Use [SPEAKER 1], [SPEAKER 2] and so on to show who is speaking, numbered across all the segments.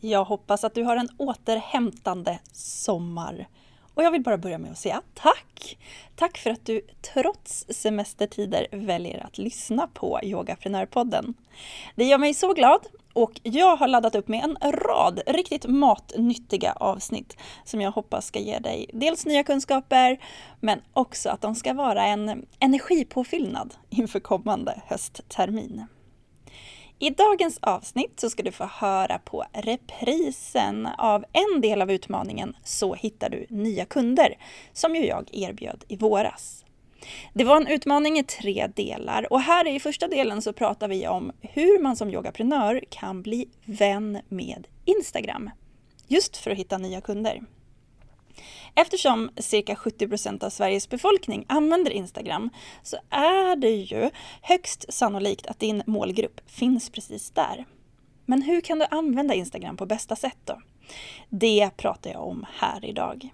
[SPEAKER 1] Jag hoppas att du har en återhämtande sommar. Och jag vill bara börja med att säga tack! Tack för att du trots semestertider väljer att lyssna på Yogaprenörpodden. Det gör mig så glad och jag har laddat upp med en rad riktigt matnyttiga avsnitt som jag hoppas ska ge dig dels nya kunskaper men också att de ska vara en energipåfyllnad inför kommande hösttermin. I dagens avsnitt så ska du få höra på reprisen av en del av utmaningen Så hittar du nya kunder, som ju jag erbjöd i våras. Det var en utmaning i tre delar och här i första delen så pratar vi om hur man som yogaprenör kan bli vän med Instagram. Just för att hitta nya kunder. Eftersom cirka 70% av Sveriges befolkning använder Instagram så är det ju högst sannolikt att din målgrupp finns precis där. Men hur kan du använda Instagram på bästa sätt då? Det pratar jag om här idag.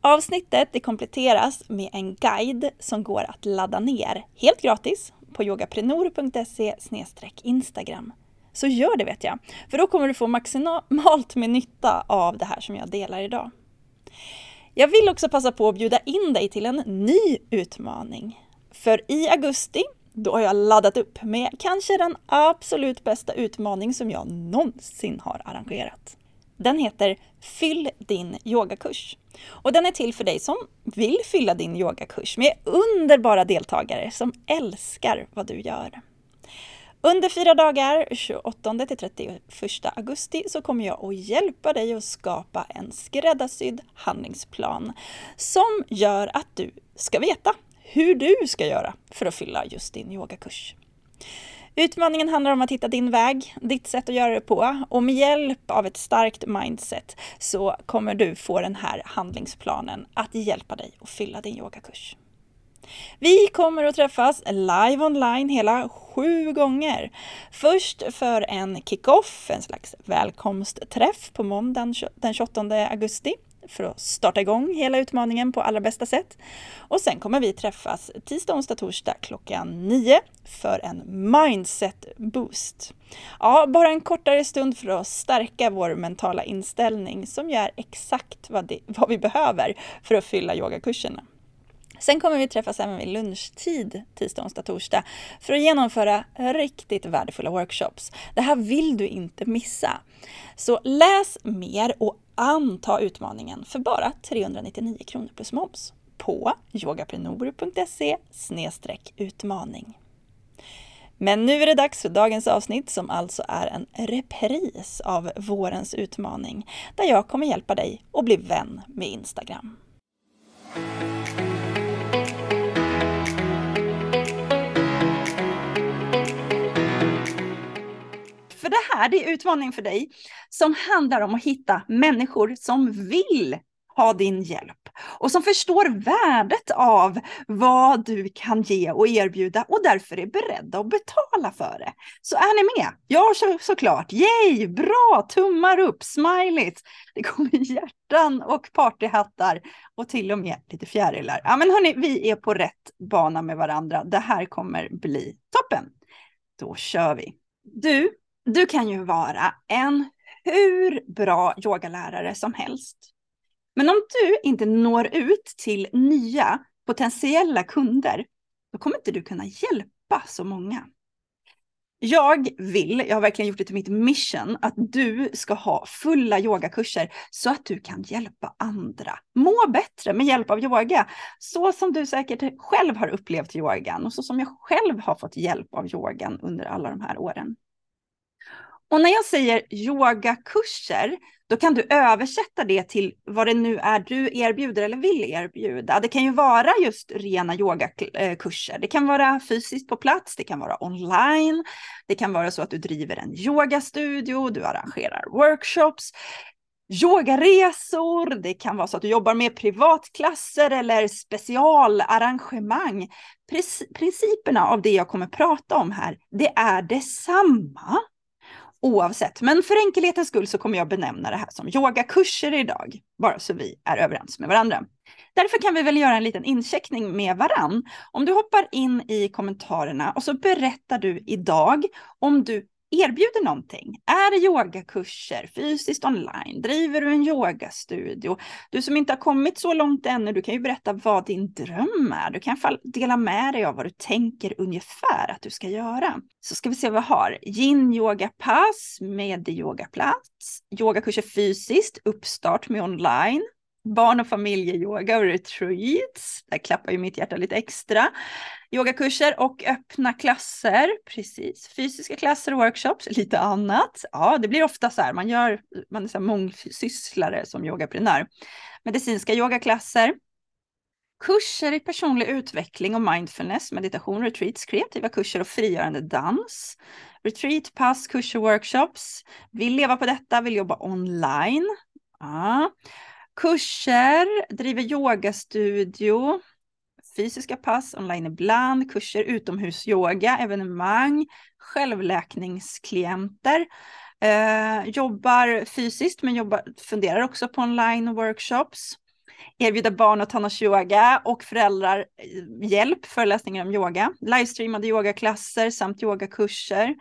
[SPEAKER 1] Avsnittet det kompletteras med en guide som går att ladda ner helt gratis på yogaprenor.se Instagram. Så gör det vet jag, för då kommer du få maximalt med nytta av det här som jag delar idag. Jag vill också passa på att bjuda in dig till en ny utmaning. För i augusti, då har jag laddat upp med kanske den absolut bästa utmaning som jag någonsin har arrangerat. Den heter Fyll din yogakurs. Och den är till för dig som vill fylla din yogakurs med underbara deltagare som älskar vad du gör. Under fyra dagar, 28 till 31 augusti, så kommer jag att hjälpa dig att skapa en skräddarsydd handlingsplan som gör att du ska veta hur du ska göra för att fylla just din yogakurs. Utmaningen handlar om att hitta din väg, ditt sätt att göra det på och med hjälp av ett starkt mindset så kommer du få den här handlingsplanen att hjälpa dig att fylla din yogakurs. Vi kommer att träffas live online hela sju gånger. Först för en kick-off, en slags välkomstträff på måndagen den 28 augusti för att starta igång hela utmaningen på allra bästa sätt. Och sen kommer vi träffas tisdag, onsdag, torsdag klockan 9 för en mindset boost. Ja, bara en kortare stund för att stärka vår mentala inställning som gör exakt vad, det, vad vi behöver för att fylla yogakurserna. Sen kommer vi träffas även vid lunchtid tisdag, onsdag, torsdag för att genomföra riktigt värdefulla workshops. Det här vill du inte missa. Så läs mer och anta utmaningen för bara 399 kronor plus moms på yogaprenor.se utmaning. Men nu är det dags för dagens avsnitt som alltså är en repris av vårens utmaning där jag kommer hjälpa dig att bli vän med Instagram. För här det är utmaningen för dig som handlar om att hitta människor som vill ha din hjälp och som förstår värdet av vad du kan ge och erbjuda och därför är beredda att betala för det. Så är ni med? Ja, så, såklart. Yay, bra, tummar upp, smileys. Det kommer hjärtan och partyhattar och till och med lite fjärilar. Ja, men hörni, vi är på rätt bana med varandra. Det här kommer bli toppen. Då kör vi. Du, du kan ju vara en hur bra yogalärare som helst. Men om du inte når ut till nya potentiella kunder, då kommer inte du kunna hjälpa så många. Jag vill, jag har verkligen gjort det till mitt mission, att du ska ha fulla yogakurser så att du kan hjälpa andra. Må bättre med hjälp av yoga. Så som du säkert själv har upplevt yogan och så som jag själv har fått hjälp av yogan under alla de här åren. Och när jag säger yogakurser, då kan du översätta det till vad det nu är du erbjuder eller vill erbjuda. Det kan ju vara just rena yogakurser. Det kan vara fysiskt på plats, det kan vara online, det kan vara så att du driver en yogastudio, du arrangerar workshops. yogaresor, det kan vara så att du jobbar med privatklasser eller specialarrangemang. Principerna av det jag kommer prata om här, det är detsamma oavsett. Men för enkelhetens skull så kommer jag benämna det här som yogakurser idag, bara så vi är överens med varandra. Därför kan vi väl göra en liten incheckning med varann. Om du hoppar in i kommentarerna och så berättar du idag om du erbjuder någonting. Är det yogakurser, fysiskt online? Driver du en yogastudio? Du som inte har kommit så långt ännu, du kan ju berätta vad din dröm är. Du kan dela med dig av vad du tänker ungefär att du ska göra. Så ska vi se vad vi har. Yin yogapass med yogaplats, yogakurser fysiskt, uppstart med online, barn och familjeyoga och retreats. Där klappar ju mitt hjärta lite extra. Yogakurser och öppna klasser, precis. Fysiska klasser och workshops, lite annat. Ja, det blir ofta så här, man, gör, man är så här mångsysslare som yogaprenör. Medicinska yogaklasser, kurser i personlig utveckling och mindfulness, meditation, retreats, kreativa kurser och frigörande dans. Retreat, pass, kurser, workshops. Vill leva på detta, vill jobba online. Ja kurser, driver yogastudio, fysiska pass online ibland, kurser utomhusyoga, evenemang, självläkningsklienter. Eh, jobbar fysiskt men jobbar, funderar också på online workshops. Erbjuder barn och tonårsyoga och föräldrar eh, hjälp, föreläsningar om yoga. Livestreamade yogaklasser samt yogakurser.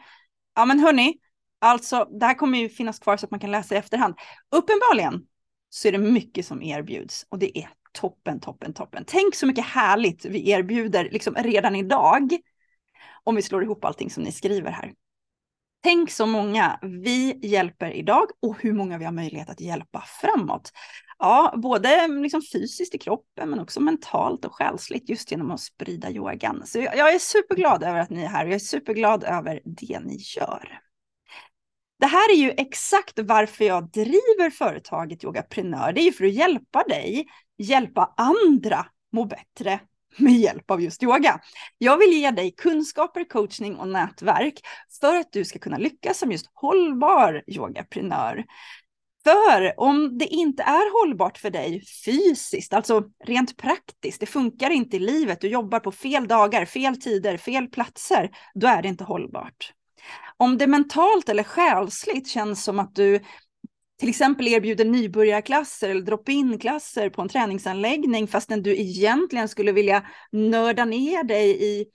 [SPEAKER 1] Ja men hörni, alltså det här kommer ju finnas kvar så att man kan läsa i efterhand. Uppenbarligen så är det mycket som erbjuds och det är toppen, toppen, toppen. Tänk så mycket härligt vi erbjuder liksom redan idag om vi slår ihop allting som ni skriver här. Tänk så många vi hjälper idag och hur många vi har möjlighet att hjälpa framåt. Ja, både liksom fysiskt i kroppen men också mentalt och själsligt just genom att sprida yogan. Så jag är superglad över att ni är här och jag är superglad över det ni gör. Det här är ju exakt varför jag driver företaget Yogaprenör. Det är ju för att hjälpa dig, hjälpa andra må bättre med hjälp av just yoga. Jag vill ge dig kunskaper, coachning och nätverk för att du ska kunna lyckas som just hållbar yogaprenör. För om det inte är hållbart för dig fysiskt, alltså rent praktiskt, det funkar inte i livet, du jobbar på fel dagar, fel tider, fel platser, då är det inte hållbart. Om det mentalt eller själsligt känns som att du till exempel erbjuder nybörjarklasser eller drop-in-klasser på en träningsanläggning fastän du egentligen skulle vilja nörda ner dig i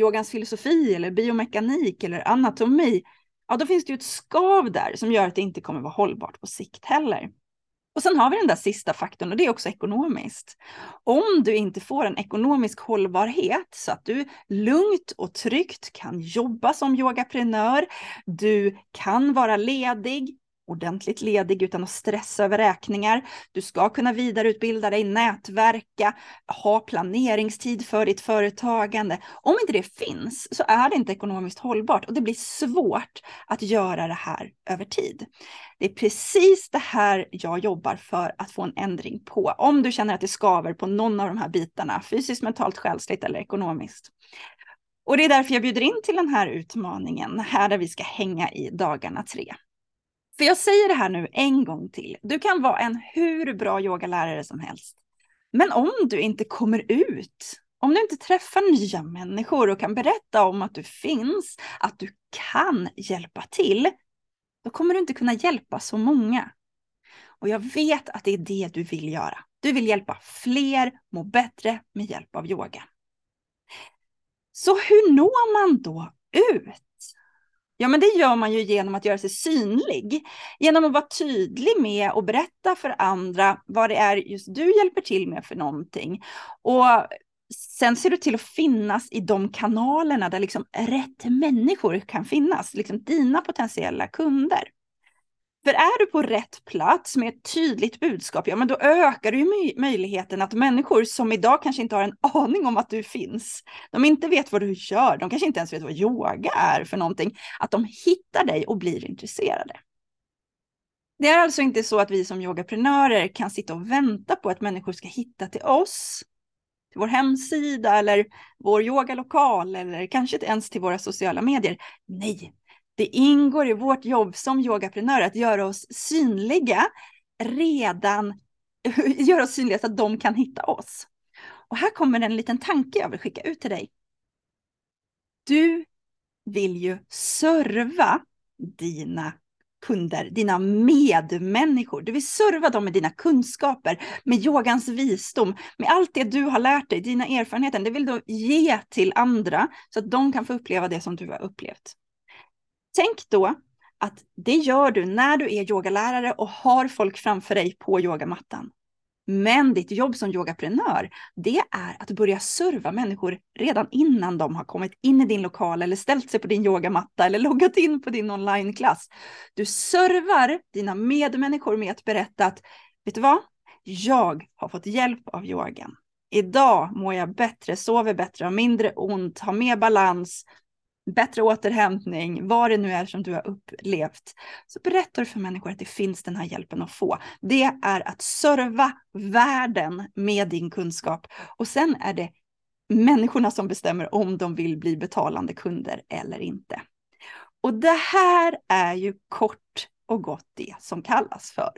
[SPEAKER 1] yogans filosofi eller biomekanik eller anatomi, ja då finns det ju ett skav där som gör att det inte kommer vara hållbart på sikt heller. Och sen har vi den där sista faktorn och det är också ekonomiskt. Om du inte får en ekonomisk hållbarhet så att du lugnt och tryggt kan jobba som yogaprenör, du kan vara ledig, ordentligt ledig utan att stressa över räkningar. Du ska kunna vidareutbilda dig, nätverka, ha planeringstid för ditt företagande. Om inte det finns så är det inte ekonomiskt hållbart och det blir svårt att göra det här över tid. Det är precis det här jag jobbar för att få en ändring på. Om du känner att det skaver på någon av de här bitarna, fysiskt, mentalt, själsligt eller ekonomiskt. Och det är därför jag bjuder in till den här utmaningen, här där vi ska hänga i dagarna tre. För jag säger det här nu en gång till. Du kan vara en hur bra yogalärare som helst. Men om du inte kommer ut, om du inte träffar nya människor och kan berätta om att du finns, att du kan hjälpa till, då kommer du inte kunna hjälpa så många. Och jag vet att det är det du vill göra. Du vill hjälpa fler må bättre med hjälp av yoga. Så hur når man då ut? Ja, men det gör man ju genom att göra sig synlig. Genom att vara tydlig med och berätta för andra vad det är just du hjälper till med för någonting. Och sen ser du till att finnas i de kanalerna där liksom rätt människor kan finnas, liksom dina potentiella kunder. För är du på rätt plats med ett tydligt budskap, ja men då ökar du ju möjligheten att människor som idag kanske inte har en aning om att du finns, de inte vet vad du gör, de kanske inte ens vet vad yoga är för någonting, att de hittar dig och blir intresserade. Det är alltså inte så att vi som yogaprenörer kan sitta och vänta på att människor ska hitta till oss, till vår hemsida eller vår yogalokal eller kanske inte ens till våra sociala medier. Nej, det ingår i vårt jobb som yogaprenörer att göra oss synliga redan göra oss synliga så att de kan hitta oss. Och här kommer en liten tanke jag vill skicka ut till dig. Du vill ju serva dina kunder, dina medmänniskor. Du vill serva dem med dina kunskaper, med yogans visdom, med allt det du har lärt dig, dina erfarenheter. Det vill du ge till andra så att de kan få uppleva det som du har upplevt. Tänk då att det gör du när du är yogalärare och har folk framför dig på yogamattan. Men ditt jobb som yogaprenör, det är att börja serva människor redan innan de har kommit in i din lokal eller ställt sig på din yogamatta eller loggat in på din onlineklass. Du servar dina medmänniskor med att berätta att, vet du vad? Jag har fått hjälp av yogan. Idag mår jag bättre, sover bättre, har mindre ont, har mer balans, bättre återhämtning, vad det nu är som du har upplevt, så berättar du för människor att det finns den här hjälpen att få. Det är att serva världen med din kunskap och sen är det människorna som bestämmer om de vill bli betalande kunder eller inte. Och det här är ju kort och gott det som kallas för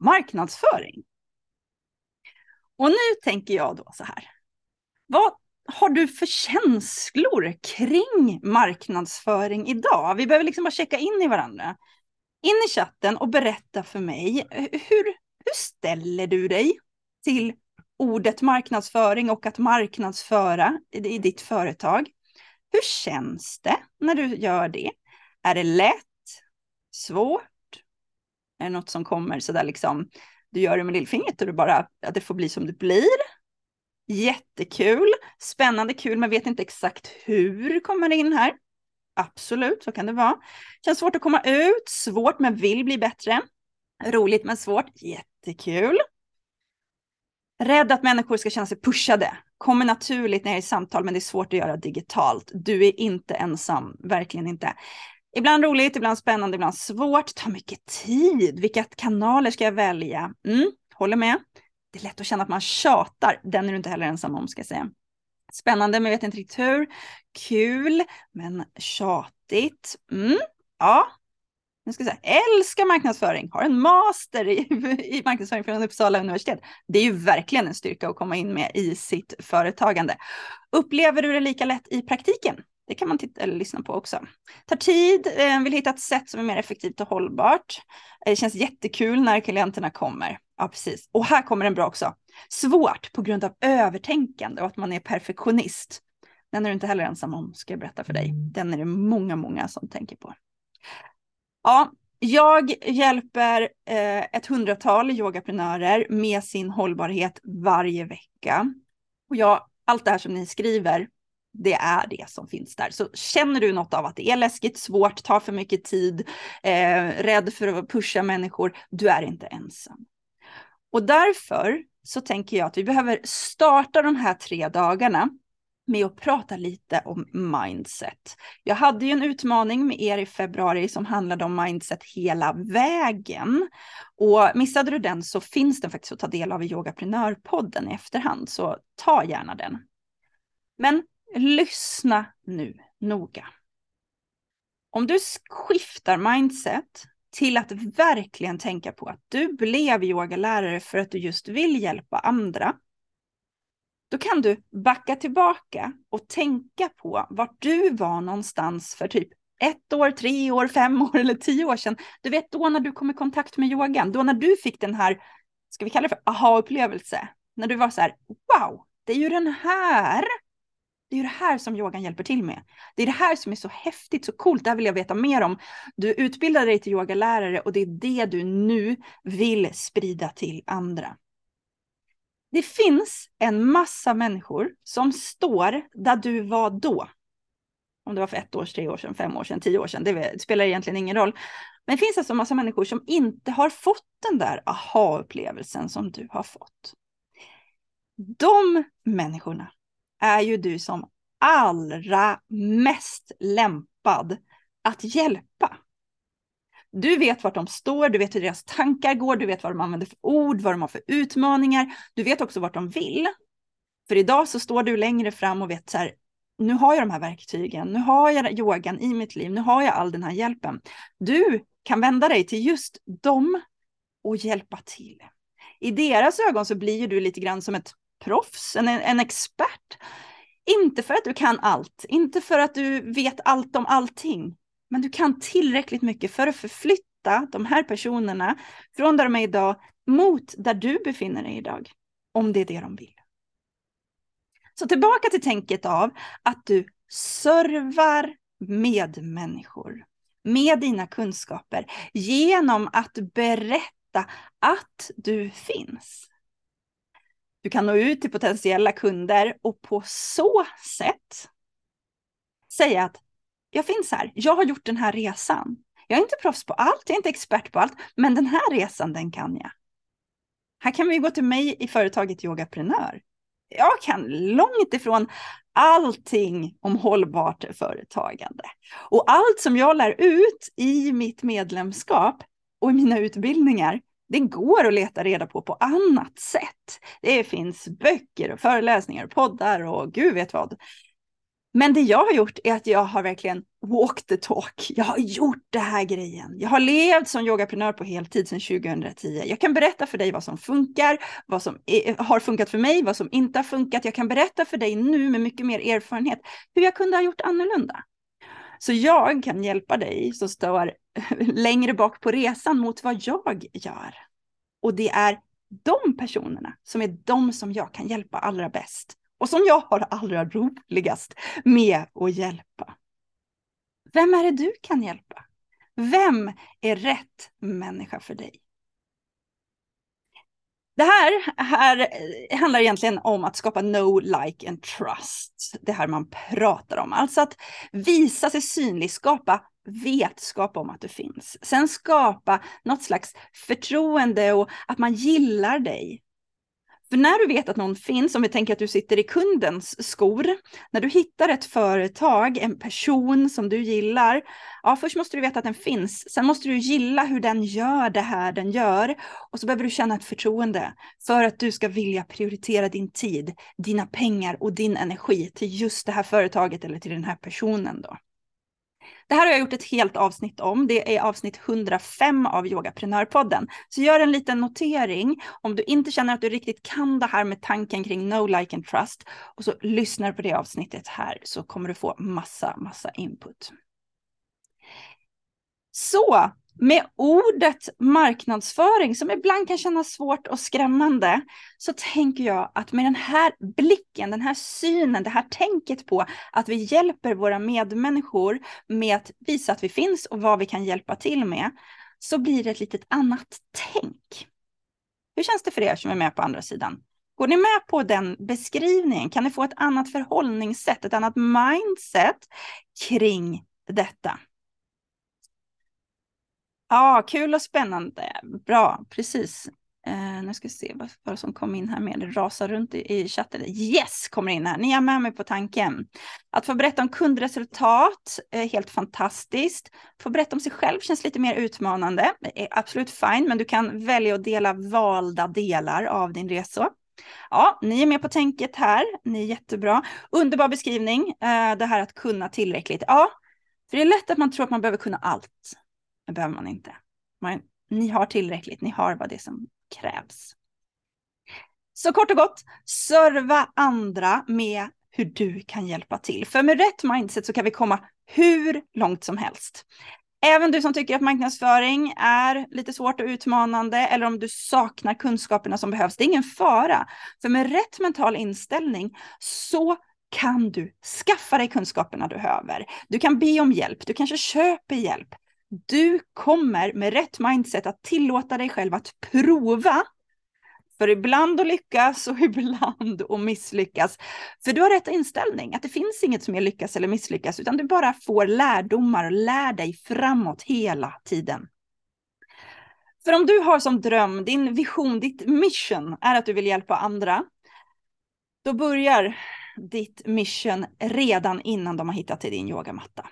[SPEAKER 1] marknadsföring. Och nu tänker jag då så här. Vad har du för känslor kring marknadsföring idag? Vi behöver liksom bara checka in i varandra. In i chatten och berätta för mig, hur, hur ställer du dig till ordet marknadsföring och att marknadsföra i, i ditt företag? Hur känns det när du gör det? Är det lätt? Svårt? Är det något som kommer så där liksom, du gör det med lillfingret och du bara, att det får bli som det blir? Jättekul, spännande, kul, men vet inte exakt hur kommer det in här. Absolut, så kan det vara. Känns svårt att komma ut, svårt men vill bli bättre. Roligt men svårt, jättekul. Rädd att människor ska känna sig pushade. Kommer naturligt när jag är i samtal, men det är svårt att göra digitalt. Du är inte ensam, verkligen inte. Ibland roligt, ibland spännande, ibland svårt. Tar mycket tid. Vilka kanaler ska jag välja? Mm, håller med det är lätt att känna att man tjatar. Den är du inte heller ensam om ska jag säga. Spännande, men jag vet inte riktigt hur. Kul, men tjatigt. Mm, ja, nu ska jag säga, älskar marknadsföring, har en master i, i marknadsföring från Uppsala universitet. Det är ju verkligen en styrka att komma in med i sitt företagande. Upplever du det lika lätt i praktiken? Det kan man titta eller lyssna på också. Tar tid, eh, vill hitta ett sätt som är mer effektivt och hållbart. Det eh, känns jättekul när klienterna kommer. Ja, precis. Och här kommer en bra också. Svårt på grund av övertänkande och att man är perfektionist. Den är du inte heller ensam om, ska jag berätta för dig. Mm. Den är det många, många som tänker på. Ja, jag hjälper eh, ett hundratal yogaprenörer med sin hållbarhet varje vecka. Och jag, allt det här som ni skriver, det är det som finns där. Så känner du något av att det är läskigt, svårt, tar för mycket tid, eh, rädd för att pusha människor, du är inte ensam. Och därför så tänker jag att vi behöver starta de här tre dagarna med att prata lite om mindset. Jag hade ju en utmaning med er i februari som handlade om mindset hela vägen. Och missade du den så finns den faktiskt att ta del av i Yogaprenörpodden i efterhand, så ta gärna den. Men lyssna nu noga. Om du skiftar mindset till att verkligen tänka på att du blev yogalärare för att du just vill hjälpa andra. Då kan du backa tillbaka och tänka på vart du var någonstans för typ ett år, tre år, fem år eller tio år sedan. Du vet då när du kom i kontakt med yogan, då när du fick den här, ska vi kalla det för aha-upplevelse, när du var så här, wow, det är ju den här det är ju det här som yogan hjälper till med. Det är det här som är så häftigt, så coolt, det här vill jag veta mer om. Du utbildade dig till yogalärare och det är det du nu vill sprida till andra. Det finns en massa människor som står där du var då. Om det var för ett år, tre år sedan, fem år sedan, tio år sedan, det spelar egentligen ingen roll. Men det finns alltså en massa människor som inte har fått den där aha-upplevelsen som du har fått. De människorna är ju du som allra mest lämpad att hjälpa. Du vet vart de står, du vet hur deras tankar går, du vet vad de använder för ord, vad de har för utmaningar. Du vet också vart de vill. För idag så står du längre fram och vet så här, nu har jag de här verktygen, nu har jag yogan i mitt liv, nu har jag all den här hjälpen. Du kan vända dig till just dem
[SPEAKER 2] och hjälpa till. I deras ögon så blir ju du lite grann som ett proffs, en, en expert. Inte för att du kan allt, inte för att du vet allt om allting, men du kan tillräckligt mycket för att förflytta de här personerna från där de är idag mot där du befinner dig idag, om det är det de vill. Så tillbaka till tänket av att du servar medmänniskor med dina kunskaper genom att berätta att du finns. Du kan nå ut till potentiella kunder och på så sätt säga att jag finns här, jag har gjort den här resan. Jag är inte proffs på allt, jag är inte expert på allt, men den här resan den kan jag. Här kan vi gå till mig i företaget Yogaprenör. Jag kan långt ifrån allting om hållbart företagande. Och allt som jag lär ut i mitt medlemskap och i mina utbildningar, det går att leta reda på på annat sätt. Det finns böcker och föreläsningar och poddar och gud vet vad. Men det jag har gjort är att jag har verkligen walk the talk. Jag har gjort det här grejen. Jag har levt som yogaprenör på heltid sedan 2010. Jag kan berätta för dig vad som funkar, vad som är, har funkat för mig, vad som inte har funkat. Jag kan berätta för dig nu med mycket mer erfarenhet hur jag kunde ha gjort annorlunda. Så jag kan hjälpa dig som står längre bak på resan mot vad jag gör. Och det är de personerna som är de som jag kan hjälpa allra bäst och som jag har allra roligast med att hjälpa. Vem är det du kan hjälpa? Vem är rätt människa för dig? Det här, här eh, handlar egentligen om att skapa no, like and trust. Det här man pratar om. Alltså att visa sig synlig, skapa vetskap om att du finns. Sen skapa något slags förtroende och att man gillar dig. För när du vet att någon finns, om vi tänker att du sitter i kundens skor, när du hittar ett företag, en person som du gillar, ja först måste du veta att den finns, sen måste du gilla hur den gör det här den gör och så behöver du känna ett förtroende för att du ska vilja prioritera din tid, dina pengar och din energi till just det här företaget eller till den här personen då. Det här har jag gjort ett helt avsnitt om. Det är avsnitt 105 av Yogaprenörpodden. Så gör en liten notering om du inte känner att du riktigt kan det här med tanken kring no, like and trust. Och så lyssnar på det avsnittet här så kommer du få massa, massa input. Så med ordet marknadsföring, som ibland kan kännas svårt och skrämmande, så tänker jag att med den här blicken, den här synen, det här tänket på att vi hjälper våra medmänniskor med att visa att vi finns och vad vi kan hjälpa till med, så blir det ett litet annat tänk. Hur känns det för er som är med på andra sidan? Går ni med på den beskrivningen? Kan ni få ett annat förhållningssätt, ett annat mindset kring detta? Ja, kul och spännande. Bra, precis. Uh, nu ska vi se vad, vad som kom in här med. Det rasar runt i, i chatten. Yes, kommer in här. Ni är med mig på tanken. Att få berätta om kundresultat är helt fantastiskt. Få berätta om sig själv känns lite mer utmanande. Är absolut fine, men du kan välja att dela valda delar av din resa. Ja, ni är med på tänket här. Ni är jättebra. Underbar beskrivning. Uh, det här att kunna tillräckligt. Ja, för det är lätt att man tror att man behöver kunna allt. Det behöver man inte. Man, ni har tillräckligt, ni har vad det är som krävs. Så kort och gott, serva andra med hur du kan hjälpa till. För med rätt mindset så kan vi komma hur långt som helst. Även du som tycker att marknadsföring är lite svårt och utmanande eller om du saknar kunskaperna som behövs, det är ingen fara. För med rätt mental inställning så kan du skaffa dig kunskaperna du behöver. Du kan be om hjälp, du kanske köper hjälp. Du kommer med rätt mindset att tillåta dig själv att prova. För ibland att lyckas och ibland att misslyckas. För du har rätt inställning, att det finns inget som är lyckas eller misslyckas, utan du bara får lärdomar och lär dig framåt hela tiden. För om du har som dröm, din vision, ditt mission är att du vill hjälpa andra, då börjar ditt mission redan innan de har hittat till din yogamatta.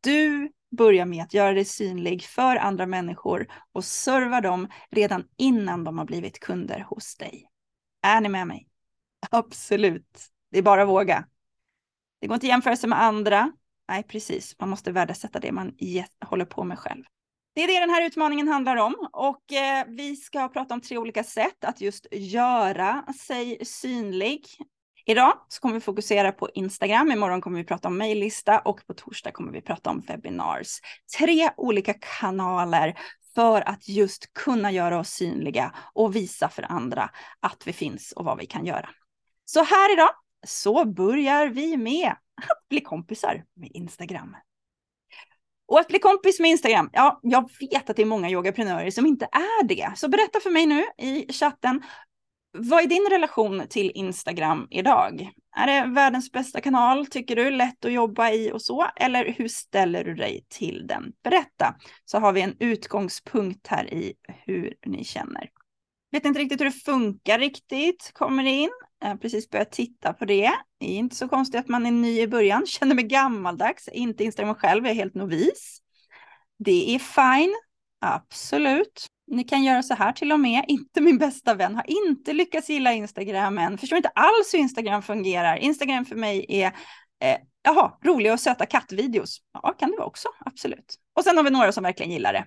[SPEAKER 2] Du börja med att göra dig synlig för andra människor och serva dem redan innan de har blivit kunder hos dig. Är ni med mig? Absolut. Det är bara att våga. Det går inte att jämföra sig med andra. Nej, precis. Man måste värdesätta det man håller på med själv. Det är det den här utmaningen handlar om och eh, vi ska prata om tre olika sätt att just göra sig synlig. Idag så kommer vi fokusera på Instagram, imorgon kommer vi prata om mejllista och på torsdag kommer vi prata om webinars. Tre olika kanaler för att just kunna göra oss synliga och visa för andra att vi finns och vad vi kan göra. Så här idag så börjar vi med att bli kompisar med Instagram. Och att bli kompis med Instagram, ja, jag vet att det är många yogaprenörer som inte är det. Så berätta för mig nu i chatten, vad är din relation till Instagram idag? Är det världens bästa kanal, tycker du, lätt att jobba i och så? Eller hur ställer du dig till den? Berätta, så har vi en utgångspunkt här i hur ni känner. Vet inte riktigt hur det funkar riktigt, kommer in. Jag har precis börjat titta på det. Det är inte så konstigt att man är ny i början, känner mig gammaldags, inte Instagram själv, jag är helt novis. Det är fine, absolut. Ni kan göra så här till och med. Inte min bästa vän har inte lyckats gilla Instagram än. Förstår inte alls hur Instagram fungerar. Instagram för mig är eh, jaha, roliga och söta kattvideos. Ja, kan det vara också, absolut. Och sen har vi några som verkligen gillar det.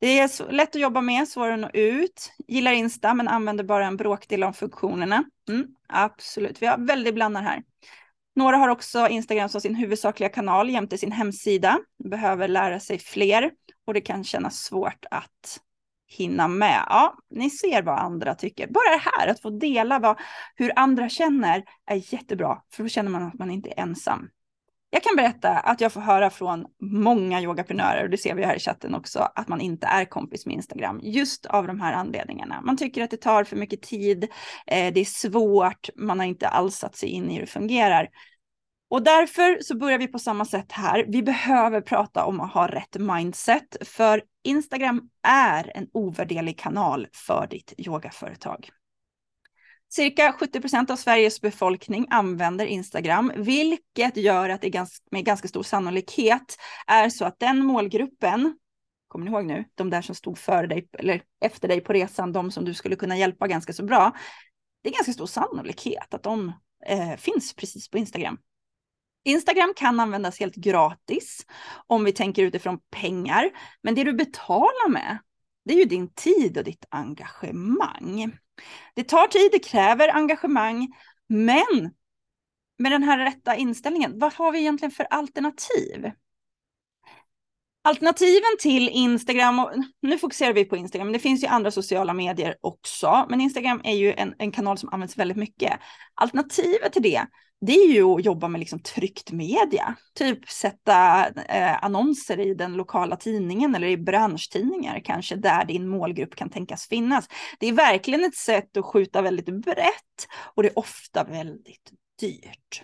[SPEAKER 2] Det är lätt att jobba med, svårare att nå ut. Gillar Insta men använder bara en bråkdel av funktionerna. Mm, absolut, vi har väldigt blandar här. Några har också Instagram som sin huvudsakliga kanal jämte sin hemsida. Behöver lära sig fler och det kan kännas svårt att hinna med. Ja, ni ser vad andra tycker. Bara det här, att få dela vad, hur andra känner är jättebra, för då känner man att man inte är ensam. Jag kan berätta att jag får höra från många yogaprenörer, och det ser vi här i chatten också, att man inte är kompis med Instagram, just av de här anledningarna. Man tycker att det tar för mycket tid, eh, det är svårt, man har inte alls satt sig in i hur det fungerar. Och därför så börjar vi på samma sätt här. Vi behöver prata om att ha rätt mindset, för Instagram är en ovärderlig kanal för ditt yogaföretag. Cirka 70 procent av Sveriges befolkning använder Instagram, vilket gör att det med ganska stor sannolikhet är så att den målgruppen, kommer ni ihåg nu, de där som stod före dig eller efter dig på resan, de som du skulle kunna hjälpa ganska så bra, det är ganska stor sannolikhet att de eh, finns precis på Instagram. Instagram kan användas helt gratis om vi tänker utifrån pengar, men det du betalar med, det är ju din tid och ditt engagemang. Det tar tid, det kräver engagemang, men med den här rätta inställningen, vad har vi egentligen för alternativ? Alternativen till Instagram, och nu fokuserar vi på Instagram, men det finns ju andra sociala medier också, men Instagram är ju en, en kanal som används väldigt mycket. Alternativet till det, det är ju att jobba med liksom tryckt media, typ sätta eh, annonser i den lokala tidningen eller i branschtidningar kanske, där din målgrupp kan tänkas finnas. Det är verkligen ett sätt att skjuta väldigt brett och det är ofta väldigt dyrt.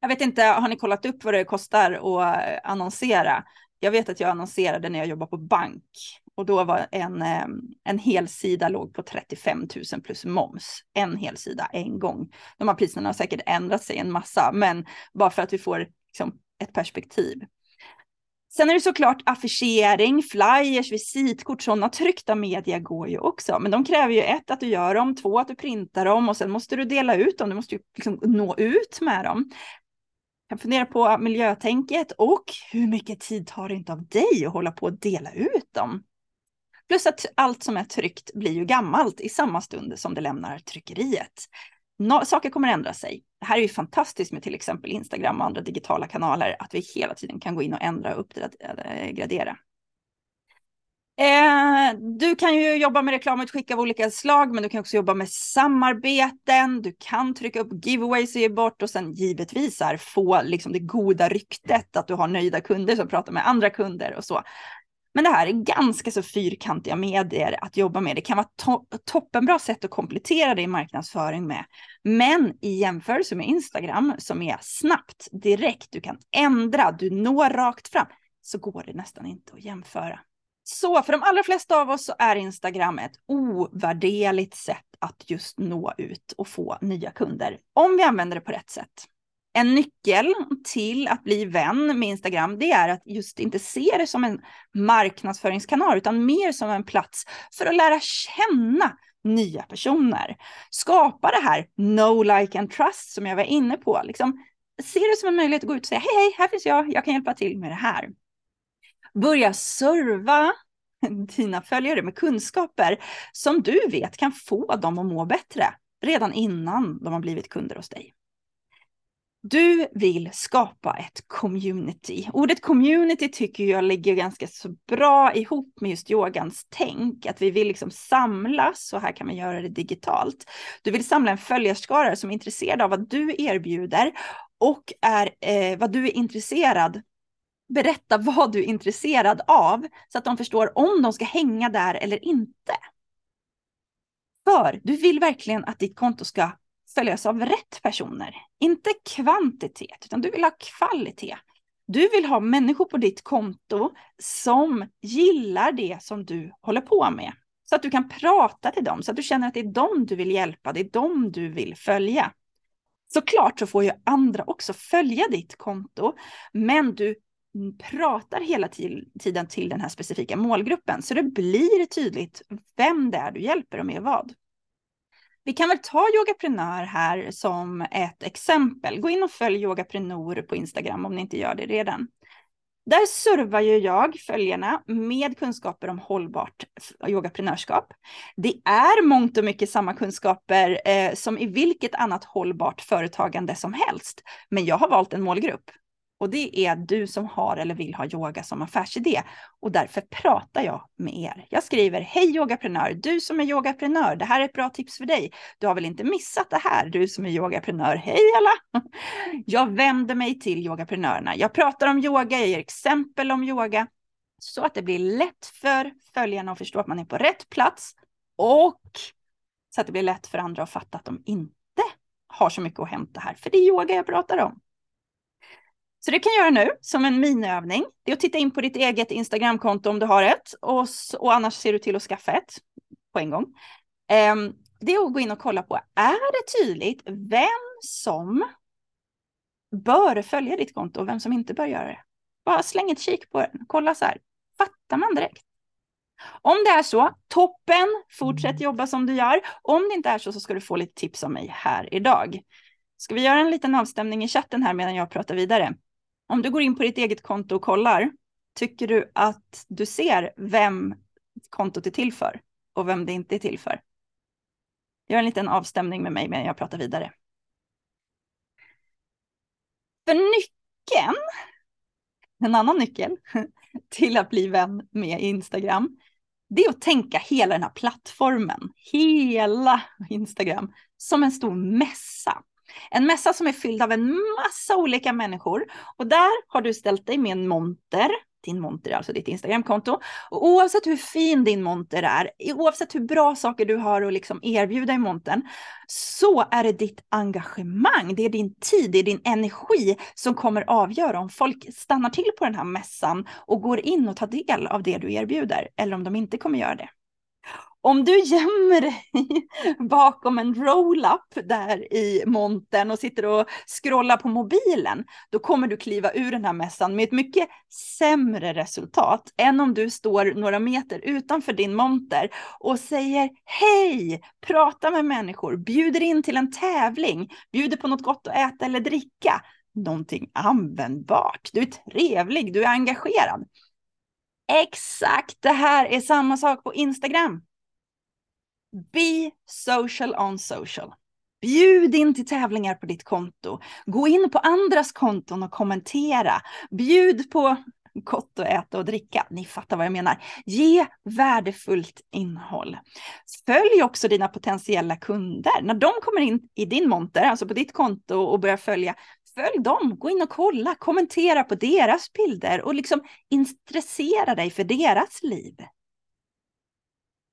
[SPEAKER 2] Jag vet inte, har ni kollat upp vad det kostar att annonsera? Jag vet att jag annonserade när jag jobbade på bank och då var en, eh, en hel sida låg på 35 000 plus moms. En hel sida en gång. De här priserna har säkert ändrat sig en massa, men bara för att vi får liksom, ett perspektiv. Sen är det såklart affischering, flyers, visitkort, sådana tryckta media går ju också. Men de kräver ju ett, att du gör dem, två, att du printar dem och sen måste du dela ut dem. Du måste ju liksom nå ut med dem kan fundera på miljötänket och hur mycket tid tar det inte av dig att hålla på att dela ut dem? Plus att allt som är tryckt blir ju gammalt i samma stund som det lämnar tryckeriet. No saker kommer ändra sig. Det här är ju fantastiskt med till exempel Instagram och andra digitala kanaler, att vi hela tiden kan gå in och ändra och uppgradera. Eh, eh du kan ju jobba med reklamutskick av olika slag, men du kan också jobba med samarbeten. Du kan trycka upp giveaways och ge bort och sen givetvis här, få liksom det goda ryktet att du har nöjda kunder som pratar med andra kunder och så. Men det här är ganska så fyrkantiga medier att jobba med. Det kan vara to toppenbra sätt att komplettera din marknadsföring med. Men i jämförelse med Instagram som är snabbt, direkt, du kan ändra, du når rakt fram, så går det nästan inte att jämföra. Så för de allra flesta av oss så är Instagram ett ovärderligt sätt att just nå ut och få nya kunder. Om vi använder det på rätt sätt. En nyckel till att bli vän med Instagram, det är att just inte se det som en marknadsföringskanal, utan mer som en plats för att lära känna nya personer. Skapa det här no like and trust som jag var inne på. Liksom, se det som en möjlighet att gå ut och säga hej, hej, här finns jag, jag kan hjälpa till med det här. Börja serva dina följare med kunskaper som du vet kan få dem att må bättre redan innan de har blivit kunder hos dig. Du vill skapa ett community. Ordet community tycker jag ligger ganska så bra ihop med just yogans tänk, att vi vill liksom samlas och här kan man göra det digitalt. Du vill samla en följarskara som är intresserad av vad du erbjuder och är eh, vad du är intresserad berätta vad du är intresserad av så att de förstår om de ska hänga där eller inte. För du vill verkligen att ditt konto ska följas av rätt personer. Inte kvantitet, utan du vill ha kvalitet. Du vill ha människor på ditt konto som gillar det som du håller på med. Så att du kan prata till dem, så att du känner att det är dem du vill hjälpa, det är dem du vill följa. Såklart så får ju andra också följa ditt konto, men du pratar hela tiden till den här specifika målgruppen, så det blir tydligt vem det är du hjälper och med vad. Vi kan väl ta Yogaprenör här som ett exempel. Gå in och följ Yogaprenor på Instagram om ni inte gör det redan. Där servar ju jag följarna med kunskaper om hållbart yogaprenörskap. Det är mångt och mycket samma kunskaper eh, som i vilket annat hållbart företagande som helst. Men jag har valt en målgrupp och det är du som har eller vill ha yoga som affärsidé. Och därför pratar jag med er. Jag skriver, hej yogaprenör, du som är yogaprenör, det här är ett bra tips för dig. Du har väl inte missat det här, du som är yogaprenör, hej alla! Jag vänder mig till yogaprenörerna. Jag pratar om yoga, jag ger exempel om yoga. Så att det blir lätt för följarna att förstå att man är på rätt plats. Och så att det blir lätt för andra att fatta att de inte har så mycket att hämta här. För det är yoga jag pratar om. Så det kan göra nu som en miniövning. Det är att titta in på ditt eget Instagramkonto om du har ett och, och annars ser du till att skaffa ett på en gång. Um, det är att gå in och kolla på, är det tydligt vem som bör följa ditt konto och vem som inte bör göra det? Bara släng ett kik på den, kolla så här, fattar man direkt? Om det är så, toppen, fortsätt mm. jobba som du gör. Om det inte är så så ska du få lite tips av mig här idag. Ska vi göra en liten avstämning i chatten här medan jag pratar vidare? Om du går in på ditt eget konto och kollar, tycker du att du ser vem kontot är till för och vem det inte är till för? Gör en liten avstämning med mig medan jag pratar vidare. För nyckeln, en annan nyckel till att bli vän med Instagram, det är att tänka hela den här plattformen, hela Instagram, som en stor mässa. En mässa som är fylld av en massa olika människor. Och där har du ställt dig med en monter, din monter, alltså ditt Instagramkonto. Och oavsett hur fin din monter är, oavsett hur bra saker du har att liksom erbjuda i montern, så är det ditt engagemang, det är din tid, det är din energi som kommer avgöra om folk stannar till på den här mässan och går in och tar del av det du erbjuder, eller om de inte kommer göra det. Om du gömmer dig bakom en roll-up där i montern och sitter och scrollar på mobilen, då kommer du kliva ur den här mässan med ett mycket sämre resultat än om du står några meter utanför din monter och säger hej, pratar med människor, bjuder in till en tävling, bjuder på något gott att äta eller dricka. Någonting användbart. Du är trevlig, du är engagerad. Exakt det här är samma sak på Instagram. Be social on social. Bjud in till tävlingar på ditt konto. Gå in på andras konton och kommentera. Bjud på gott att äta och dricka. Ni fattar vad jag menar. Ge värdefullt innehåll. Följ också dina potentiella kunder. När de kommer in i din monter, alltså på ditt konto och börjar följa, följ dem. Gå in och kolla, kommentera på deras bilder och liksom intressera dig för deras liv.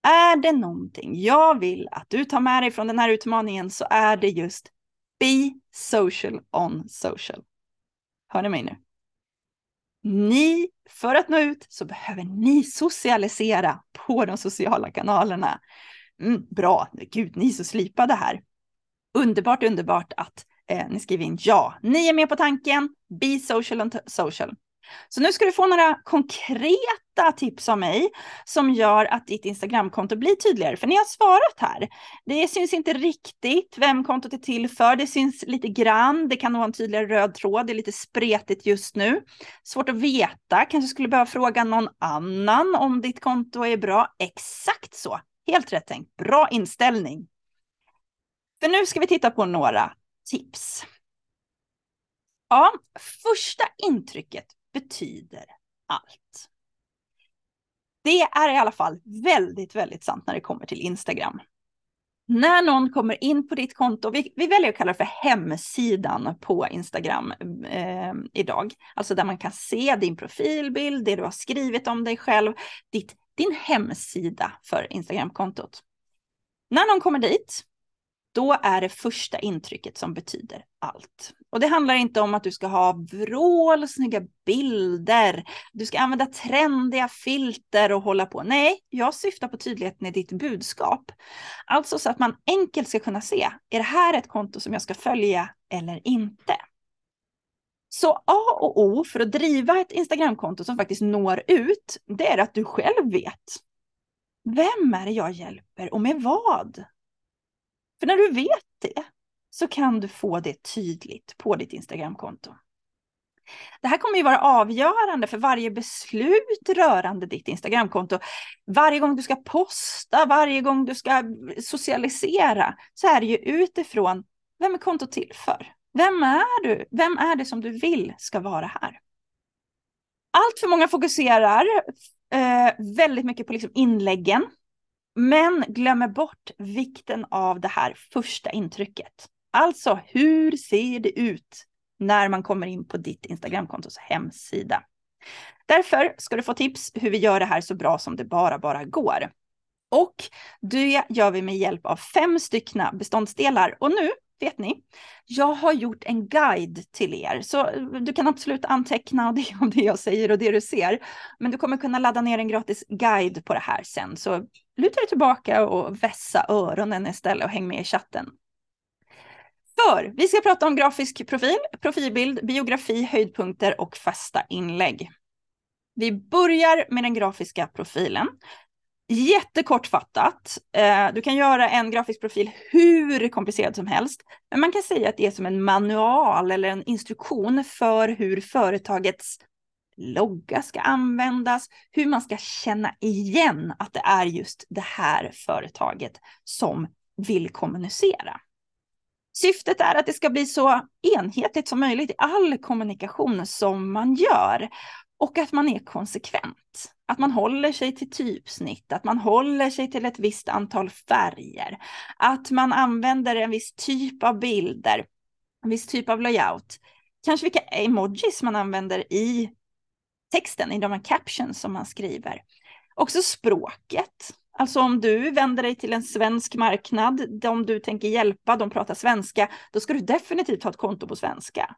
[SPEAKER 2] Är det någonting jag vill att du tar med dig från den här utmaningen så är det just Be social on social. Hör ni mig nu? Ni, för att nå ut så behöver ni socialisera på de sociala kanalerna. Mm, bra, gud, ni är så slipade här. Underbart, underbart att eh, ni skriver in ja. Ni är med på tanken, be social on social. Så nu ska du få några konkreta tips av mig som gör att ditt Instagramkonto blir tydligare. För ni har svarat här. Det syns inte riktigt vem kontot är till för. Det syns lite grann. Det kan vara en tydligare röd tråd. Det är lite spretigt just nu. Svårt att veta. Kanske skulle behöva fråga någon annan om ditt konto är bra. Exakt så. Helt rätt tänkt. Bra inställning. För nu ska vi titta på några tips. Ja, första intrycket betyder allt. Det är i alla fall väldigt, väldigt sant när det kommer till Instagram. När någon kommer in på ditt konto, vi, vi väljer att kalla det för hemsidan på Instagram eh, idag, alltså där man kan se din profilbild, det du har skrivit om dig själv, ditt, din hemsida för Instagramkontot. När någon kommer dit då är det första intrycket som betyder allt. Och det handlar inte om att du ska ha vrål, snygga bilder, du ska använda trendiga filter och hålla på. Nej, jag syftar på tydligheten i ditt budskap. Alltså så att man enkelt ska kunna se, är det här ett konto som jag ska följa eller inte? Så A och O för att driva ett Instagramkonto som faktiskt når ut, det är att du själv vet. Vem är det jag hjälper och med vad? För när du vet det så kan du få det tydligt på ditt Instagramkonto. Det här kommer ju vara avgörande för varje beslut rörande ditt Instagramkonto. Varje gång du ska posta, varje gång du ska socialisera, så är det ju utifrån vem är kontot till för? Vem är du? Vem är det som du vill ska vara här? Allt för många fokuserar eh, väldigt mycket på liksom inläggen, men glömmer bort vikten av det här första intrycket. Alltså, hur ser det ut när man kommer in på ditt Instagramkontos hemsida? Därför ska du få tips hur vi gör det här så bra som det bara, bara går. Och det gör vi med hjälp av fem styckna beståndsdelar. Och nu vet ni, jag har gjort en guide till er, så eh, du kan absolut anteckna det om det jag säger och det du ser. Men du kommer kunna ladda ner en gratis guide på det här sen, så luta dig tillbaka och vässa öronen istället och häng med i chatten. För vi ska prata om grafisk profil, profilbild, biografi, höjdpunkter och fasta inlägg. Vi börjar med den grafiska profilen. Jättekortfattat. Eh, du kan göra en grafisk profil hur komplicerad som helst. Men man kan säga att det är som en manual eller en instruktion för hur företagets logga ska användas, hur man ska känna igen att det är just det här företaget som vill kommunicera. Syftet är att det ska bli så enhetligt som möjligt i all kommunikation som man gör och att man är konsekvent. Att man håller sig till typsnitt, att man håller sig till ett visst antal färger, att man använder en viss typ av bilder, en viss typ av layout. Kanske vilka emojis man använder i texten, i de här captions som man skriver. Också språket. Alltså om du vänder dig till en svensk marknad, de du tänker hjälpa, de pratar svenska, då ska du definitivt ha ett konto på svenska.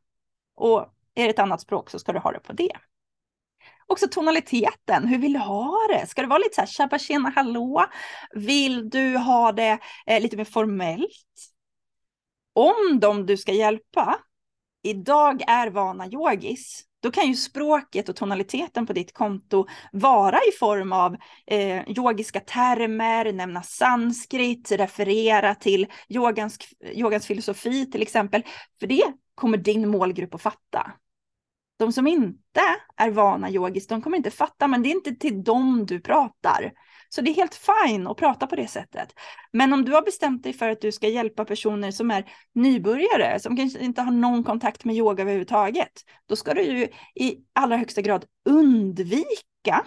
[SPEAKER 2] Och är det ett annat språk så ska du ha det på det. Också tonaliteten, hur vill du ha det? Ska det vara lite så här tjabba tjena hallå? Vill du ha det eh, lite mer formellt? Om de du ska hjälpa idag är vana yogis, då kan ju språket och tonaliteten på ditt konto vara i form av eh, yogiska termer, nämna sanskrit, referera till yogans, yogans filosofi till exempel. För det kommer din målgrupp att fatta. De som inte är vana yogiskt, de kommer inte fatta, men det är inte till dem du pratar. Så det är helt fine att prata på det sättet. Men om du har bestämt dig för att du ska hjälpa personer som är nybörjare, som kanske inte har någon kontakt med yoga överhuvudtaget, då ska du ju i allra högsta grad undvika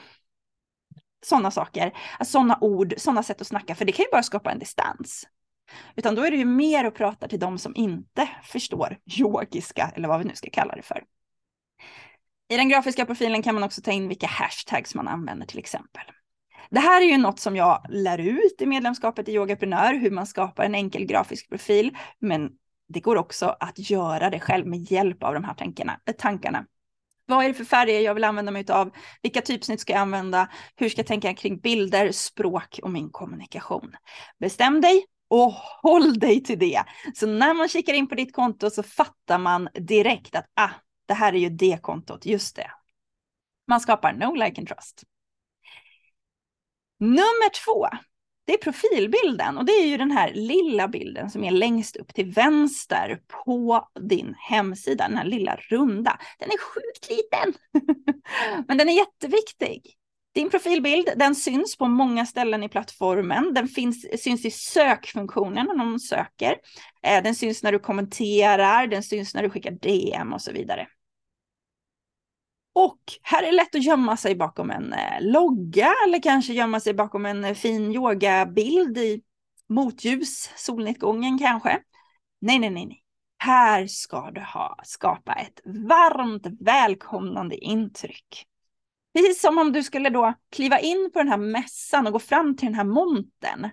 [SPEAKER 2] sådana saker, alltså sådana ord, sådana sätt att snacka, för det kan ju bara skapa en distans. Utan då är det ju mer att prata till de som inte förstår yogiska, eller vad vi nu ska kalla det för. I den grafiska profilen kan man också ta in vilka hashtags man använder till exempel. Det här är ju något som jag lär ut i medlemskapet i Yogaprenör, hur man skapar en enkel grafisk profil. Men det går också att göra det själv med hjälp av de här tankarna. Eh, tankarna. Vad är det för färger jag vill använda mig av? Vilka typsnitt ska jag använda? Hur ska jag tänka kring bilder, språk och min kommunikation? Bestäm dig och håll dig till det. Så när man kikar in på ditt konto så fattar man direkt att ah, det här är ju det kontot, just det. Man skapar no like and trust. Nummer två, det är profilbilden och det är ju den här lilla bilden som är längst upp till vänster på din hemsida, den här lilla runda. Den är sjukt liten, men den är jätteviktig. Din profilbild, den syns på många ställen i plattformen. Den finns, syns i sökfunktionen när någon söker. Eh, den syns när du kommenterar, den syns när du skickar DM och så vidare. Och här är det lätt att gömma sig bakom en eh, logga eller kanske gömma sig bakom en eh, fin yogabild i motljus, solnedgången kanske. Nej, nej, nej, nej. Här ska du ha, skapa ett varmt välkomnande intryck. Precis som om du skulle då kliva in på den här mässan och gå fram till den här montern.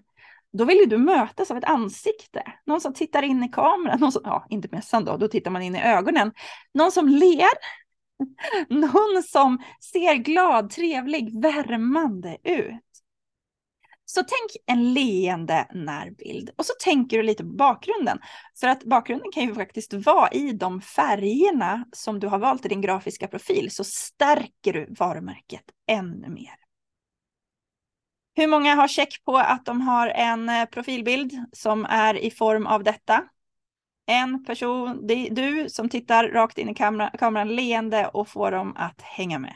[SPEAKER 2] Då vill ju du mötas av ett ansikte. Någon som tittar in i kameran. Någon som, ja, inte mässan då, då tittar man in i ögonen. Någon som ler. Någon som ser glad, trevlig, värmande ut. Så tänk en leende närbild och så tänker du lite på bakgrunden. För att bakgrunden kan ju faktiskt vara i de färgerna som du har valt i din grafiska profil så stärker du varumärket ännu mer. Hur många har check på att de har en eh, profilbild som är i form av detta? En person, det är du som tittar rakt in i kamera, kameran leende och får dem att hänga med.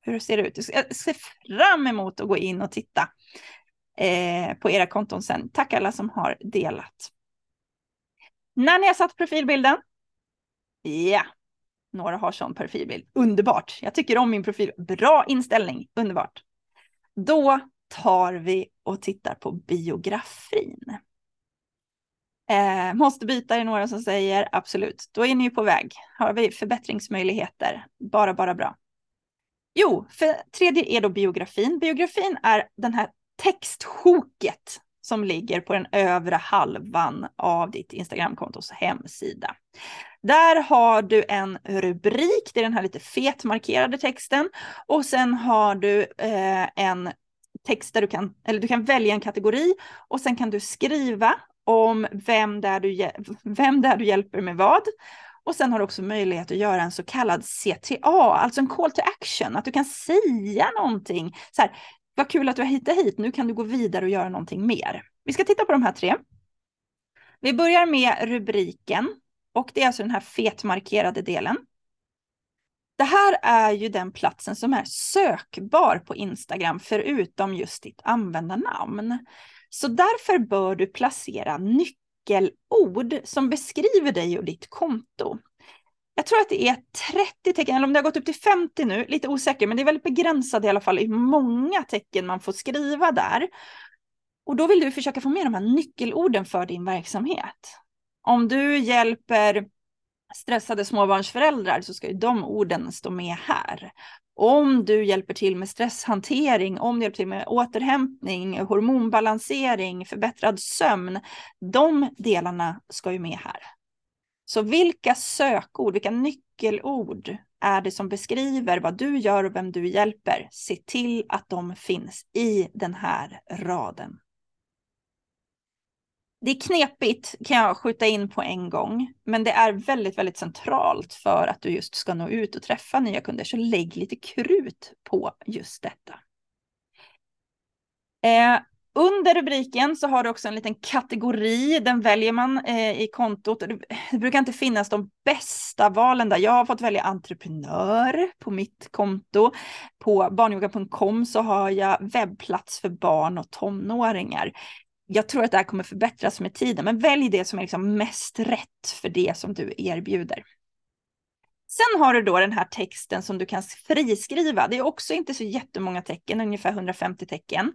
[SPEAKER 2] Hur ser det ut? Jag ser fram emot att gå in och titta eh, på era konton sen. Tack alla som har delat. När ni har satt profilbilden. Ja, några har sån profilbild. Underbart. Jag tycker om min profil. Bra inställning. Underbart. Då tar vi och tittar på biografin. Eh, måste byta är några som säger absolut. Då är ni ju på väg. Har vi förbättringsmöjligheter. Bara, bara bra. Jo, för tredje är då biografin. Biografin är den här textsjoket som ligger på den övre halvan av ditt Instagramkontos hemsida. Där har du en rubrik, det är den här lite fetmarkerade texten. Och sen har du eh, en text där du kan, eller du kan välja en kategori och sen kan du skriva om vem det är du, vem det är du hjälper med vad. Och sen har du också möjlighet att göra en så kallad CTA, alltså en call to action, att du kan säga någonting. Så här, vad kul att du har hittat hit, nu kan du gå vidare och göra någonting mer. Vi ska titta på de här tre. Vi börjar med rubriken och det är alltså den här fetmarkerade delen. Det här är ju den platsen som är sökbar på Instagram förutom just ditt användarnamn. Så därför bör du placera nyckelord som beskriver dig och ditt konto. Jag tror att det är 30 tecken, eller om det har gått upp till 50 nu, lite osäker, men det är väldigt begränsat i alla fall hur många tecken man får skriva där. Och då vill du försöka få med de här nyckelorden för din verksamhet. Om du hjälper stressade småbarnsföräldrar så ska ju de orden stå med här. Om du hjälper till med stresshantering, om du hjälper till med återhämtning, hormonbalansering, förbättrad sömn, de delarna ska ju med här. Så vilka sökord, vilka nyckelord är det som beskriver vad du gör och vem du hjälper? Se till att de finns i den här raden. Det är knepigt kan jag skjuta in på en gång, men det är väldigt, väldigt centralt för att du just ska nå ut och träffa nya kunder. Så lägg lite krut på just detta. Eh, under rubriken så har du också en liten kategori, den väljer man eh, i kontot. Det brukar inte finnas de bästa valen där. Jag har fått välja entreprenör på mitt konto. På barnyoga.com så har jag webbplats för barn och tonåringar. Jag tror att det här kommer förbättras med tiden, men välj det som är liksom mest rätt för det som du erbjuder. Sen har du då den här texten som du kan friskriva. Det är också inte så jättemånga tecken, ungefär 150 tecken.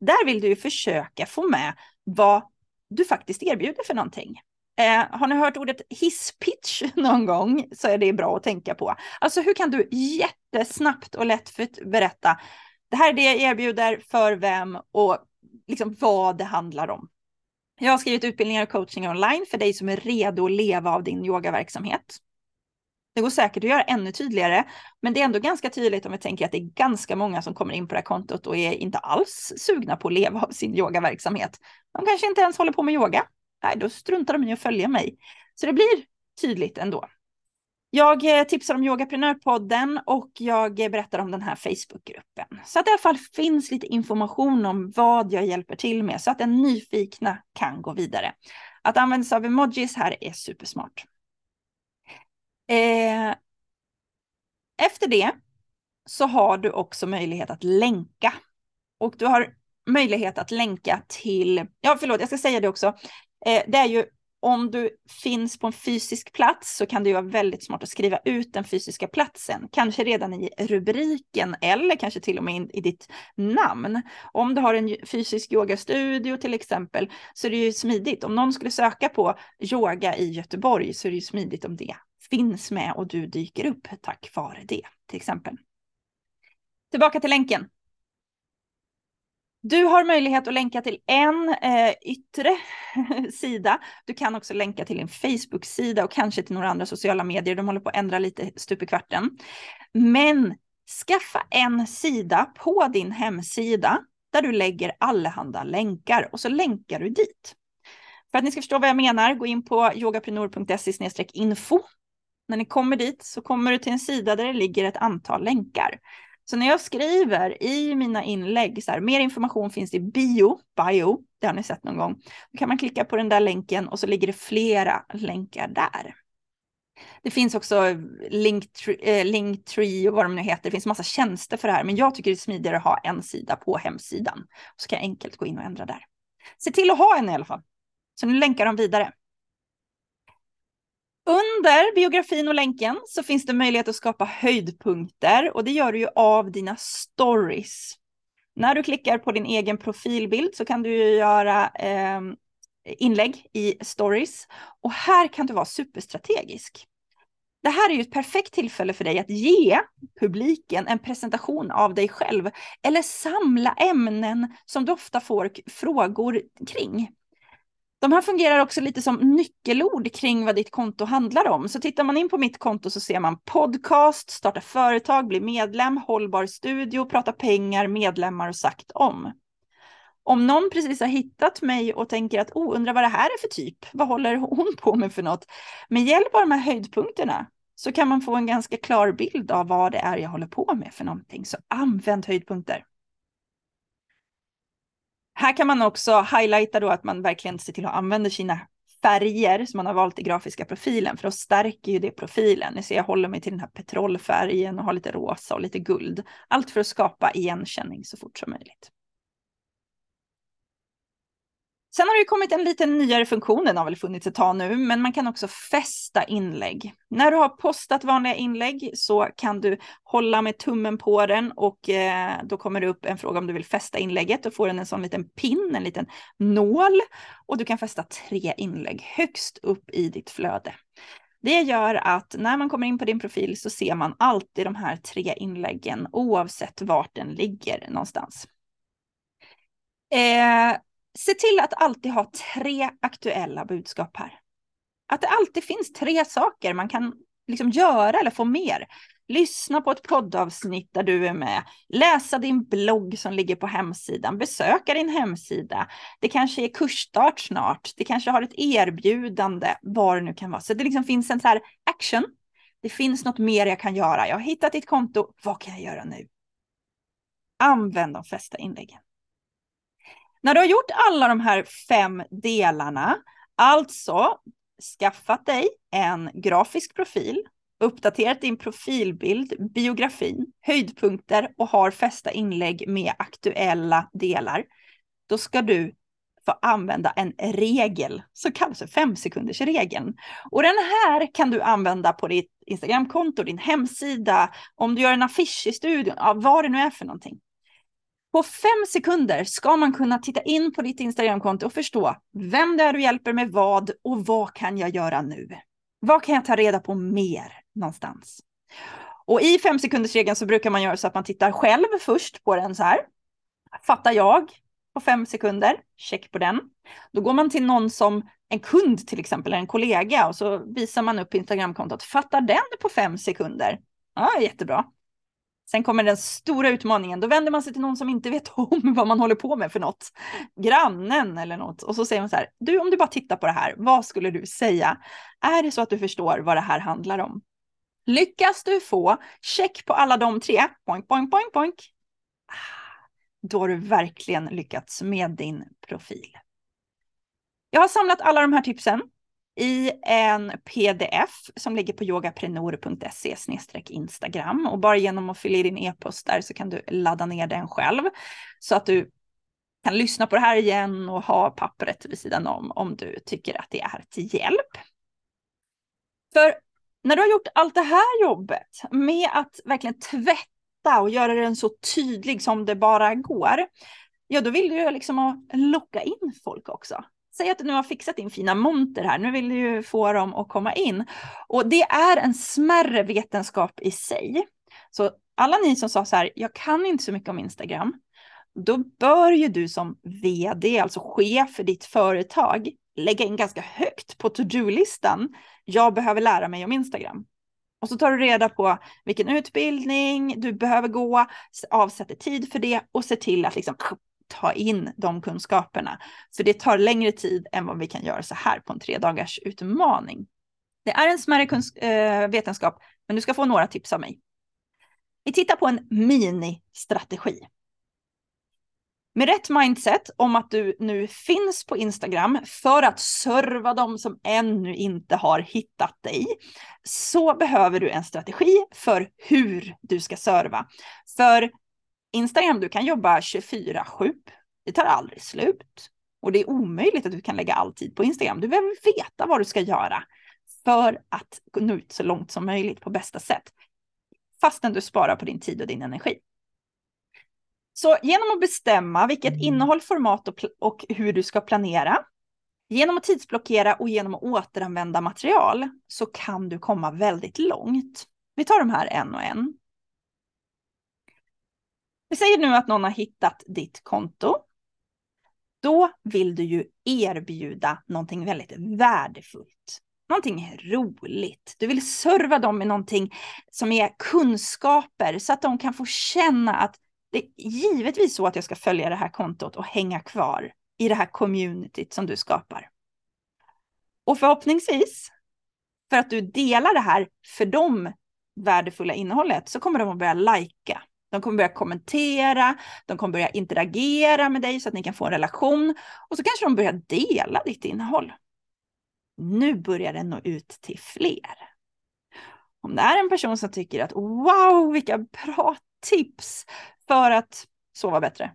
[SPEAKER 2] Där vill du ju försöka få med vad du faktiskt erbjuder för någonting. Eh, har ni hört ordet hisspitch någon gång så är det bra att tänka på. Alltså hur kan du jättesnabbt och lätt berätta det här är det jag erbjuder för vem och liksom vad det handlar om. Jag har skrivit utbildningar och coaching online för dig som är redo att leva av din yogaverksamhet. Det går säkert att göra ännu tydligare, men det är ändå ganska tydligt om vi tänker att det är ganska många som kommer in på det här kontot och är inte alls sugna på att leva av sin yogaverksamhet. De kanske inte ens håller på med yoga. Nej, då struntar de i att följa mig. Så det blir tydligt ändå. Jag eh, tipsar om Yogaprenörpodden och jag eh, berättar om den här Facebookgruppen. Så att det i alla fall finns lite information om vad jag hjälper till med så att den nyfikna kan gå vidare. Att använda sig av emojis här är supersmart. Eh, efter det så har du också möjlighet att länka. Och du har möjlighet att länka till, ja förlåt jag ska säga det också, eh, det är ju om du finns på en fysisk plats så kan det ju vara väldigt smart att skriva ut den fysiska platsen, kanske redan i rubriken eller kanske till och med i ditt namn. Om du har en fysisk yogastudio till exempel så är det ju smidigt. Om någon skulle söka på yoga i Göteborg så är det ju smidigt om det finns med och du dyker upp tack vare det till exempel. Tillbaka till länken. Du har möjlighet att länka till en eh, yttre sida. Du kan också länka till en Facebook-sida och kanske till några andra sociala medier. De håller på att ändra lite stup i kvarten. Men skaffa en sida på din hemsida där du lägger allehanda länkar och så länkar du dit. För att ni ska förstå vad jag menar, gå in på yogaprenor.se info. När ni kommer dit så kommer du till en sida där det ligger ett antal länkar. Så när jag skriver i mina inlägg, så här, mer information finns i bio, bio, det har ni sett någon gång. Då kan man klicka på den där länken och så ligger det flera länkar där. Det finns också Linktree, eh, Linktree och vad de nu heter. Det finns massa tjänster för det här, men jag tycker det är smidigare att ha en sida på hemsidan. Så kan jag enkelt gå in och ändra där. Se till att ha en i alla fall. Så nu länkar de vidare. Under biografin och länken så finns det möjlighet att skapa höjdpunkter och det gör du ju av dina stories. När du klickar på din egen profilbild så kan du göra eh, inlägg i stories och här kan du vara superstrategisk. Det här är ju ett perfekt tillfälle för dig att ge publiken en presentation av dig själv eller samla ämnen som du ofta får frågor kring. De här fungerar också lite som nyckelord kring vad ditt konto handlar om. Så tittar man in på mitt konto så ser man podcast, starta företag, bli medlem, hållbar studio, prata pengar, medlemmar och sagt om. Om någon precis har hittat mig och tänker att oh, undrar vad det här är för typ, vad håller hon på med för något? Med hjälp av de här höjdpunkterna så kan man få en ganska klar bild av vad det är jag håller på med för någonting. Så använd höjdpunkter. Här kan man också highlighta då att man verkligen ser till att använda sina färger som man har valt i grafiska profilen, för då stärker ju det profilen. Ni ser, jag håller mig till den här petrolfärgen och har lite rosa och lite guld. Allt för att skapa igenkänning så fort som möjligt. Sen har det kommit en liten nyare funktion, den har väl funnits ett tag nu, men man kan också fästa inlägg. När du har postat vanliga inlägg så kan du hålla med tummen på den och eh, då kommer det upp en fråga om du vill fästa inlägget. Då får den en sån liten pin, en liten nål och du kan fästa tre inlägg högst upp i ditt flöde. Det gör att när man kommer in på din profil så ser man alltid de här tre inläggen oavsett vart den ligger någonstans. Eh, se till att alltid ha tre aktuella budskap här. Att det alltid finns tre saker man kan liksom göra eller få mer. Lyssna på ett poddavsnitt där du är med, läsa din blogg som ligger på hemsidan, besöka din hemsida. Det kanske är kursstart snart, det kanske har ett erbjudande, vad det nu kan vara. Så det liksom finns en så här action. Det finns något mer jag kan göra. Jag har hittat ditt konto, vad kan jag göra nu? Använd de flesta inläggen. När du har gjort alla de här fem delarna, alltså skaffat dig en grafisk profil, uppdaterat din profilbild, biografin, höjdpunkter och har fästa inlägg med aktuella delar, då ska du få använda en regel så kallas för fem sekunders regeln. Och den här kan du använda på ditt Instagramkonto, din hemsida, om du gör en affisch i studion, ja, vad det nu är för någonting. På fem sekunder ska man kunna titta in på ditt Instagramkonto och förstå vem det är du hjälper med vad och vad kan jag göra nu? Vad kan jag ta reda på mer någonstans? Och i fem sekunders så brukar man göra så att man tittar själv först på den så här. Fattar jag på fem sekunder? Check på den. Då går man till någon som en kund till exempel, eller en kollega och så visar man upp Instagramkontot. Fattar den på fem sekunder? Ja, jättebra. Sen kommer den stora utmaningen. Då vänder man sig till någon som inte vet om vad man håller på med för något. Grannen eller något. Och så säger man så här. Du, om du bara tittar på det här, vad skulle du säga? Är det så att du förstår vad det här handlar om? Lyckas du få check på alla de tre, poink, poink, poink, poink, ah, då har du verkligen lyckats med din profil. Jag har samlat alla de här tipsen i en pdf som ligger på yogaprenor.se instagram och bara genom att fylla i din e-post där så kan du ladda ner den själv så att du kan lyssna på det här igen och ha pappret vid sidan om om du tycker att det är till hjälp. För när du har gjort allt det här jobbet med att verkligen tvätta och göra den så tydlig som det bara går, ja då vill du liksom locka in folk också. Säg att du nu har fixat din fina monter här, nu vill du ju få dem att komma in. Och det är en smärre vetenskap i sig. Så alla ni som sa så här, jag kan inte så mycket om Instagram, då bör ju du som vd, alltså chef för ditt företag, lägga in ganska högt på to-do-listan. Jag behöver lära mig om Instagram. Och så tar du reda på vilken utbildning du behöver gå, avsätter tid för det och ser till att liksom ta in de kunskaperna. För det tar längre tid än vad vi kan göra så här på en tre dagars utmaning. Det är en smärre äh, vetenskap, men du ska få några tips av mig. Vi tittar på en mini-strategi. Med rätt mindset om att du nu finns på Instagram för att serva dem som ännu inte har hittat dig, så behöver du en strategi för hur du ska serva. För Instagram, du kan jobba 24-7. Det tar aldrig slut. Och det är omöjligt att du kan lägga all tid på Instagram. Du behöver veta vad du ska göra för att nå ut så långt som möjligt på bästa sätt. Fastän du sparar på din tid och din energi. Så genom att bestämma vilket mm. innehåll, format och, och hur du ska planera, genom att tidsblockera och genom att återanvända material så kan du komma väldigt långt. Vi tar de här en och en. Vi säger nu att någon har hittat ditt konto. Då vill du ju erbjuda någonting väldigt värdefullt. Någonting roligt. Du vill serva dem med någonting som är kunskaper så att de kan få känna att det är givetvis så att jag ska följa det här kontot och hänga kvar i det här communityt som du skapar. Och förhoppningsvis, för att du delar det här för dem värdefulla innehållet, så kommer de att börja lajka de kommer börja kommentera, de kommer börja interagera med dig så att ni kan få en relation och så kanske de börjar dela ditt innehåll. Nu börjar den nå ut till fler. Om det är en person som tycker att wow, vilka bra tips för att sova bättre.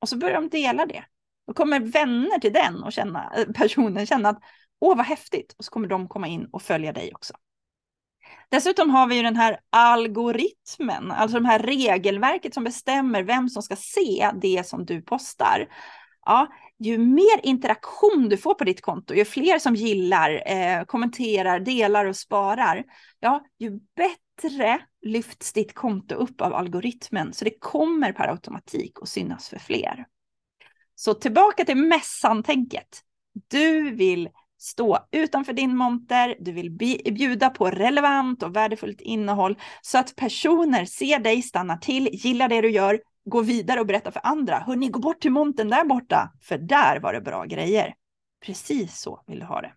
[SPEAKER 2] Och så börjar de dela det. Då kommer vänner till den och känna, eh, personen känna att åh vad häftigt. Och så kommer de komma in och följa dig också. Dessutom har vi ju den här algoritmen, alltså det här regelverket som bestämmer vem som ska se det som du postar. Ja, ju mer interaktion du får på ditt konto, ju fler som gillar, eh, kommenterar, delar och sparar, ja, ju bättre lyfts ditt konto upp av algoritmen. Så det kommer per automatik att synas för fler. Så tillbaka till mässan-tänket. Du vill stå utanför din monter, du vill bjuda på relevant och värdefullt innehåll så att personer ser dig, stannar till, gillar det du gör, går vidare och berättar för andra. Hörni, gå bort till montern där borta, för där var det bra grejer. Precis så vill du ha det.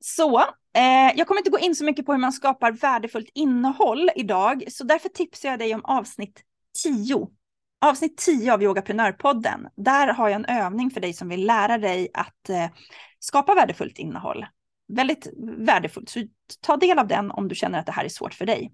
[SPEAKER 2] Så, eh, jag kommer inte gå in så mycket på hur man skapar värdefullt innehåll idag, så därför tipsar jag dig om avsnitt 10 Avsnitt 10 av Yogaprenörpodden, där har jag en övning för dig som vill lära dig att eh, skapa värdefullt innehåll. Väldigt värdefullt, så ta del av den om du känner att det här är svårt för dig.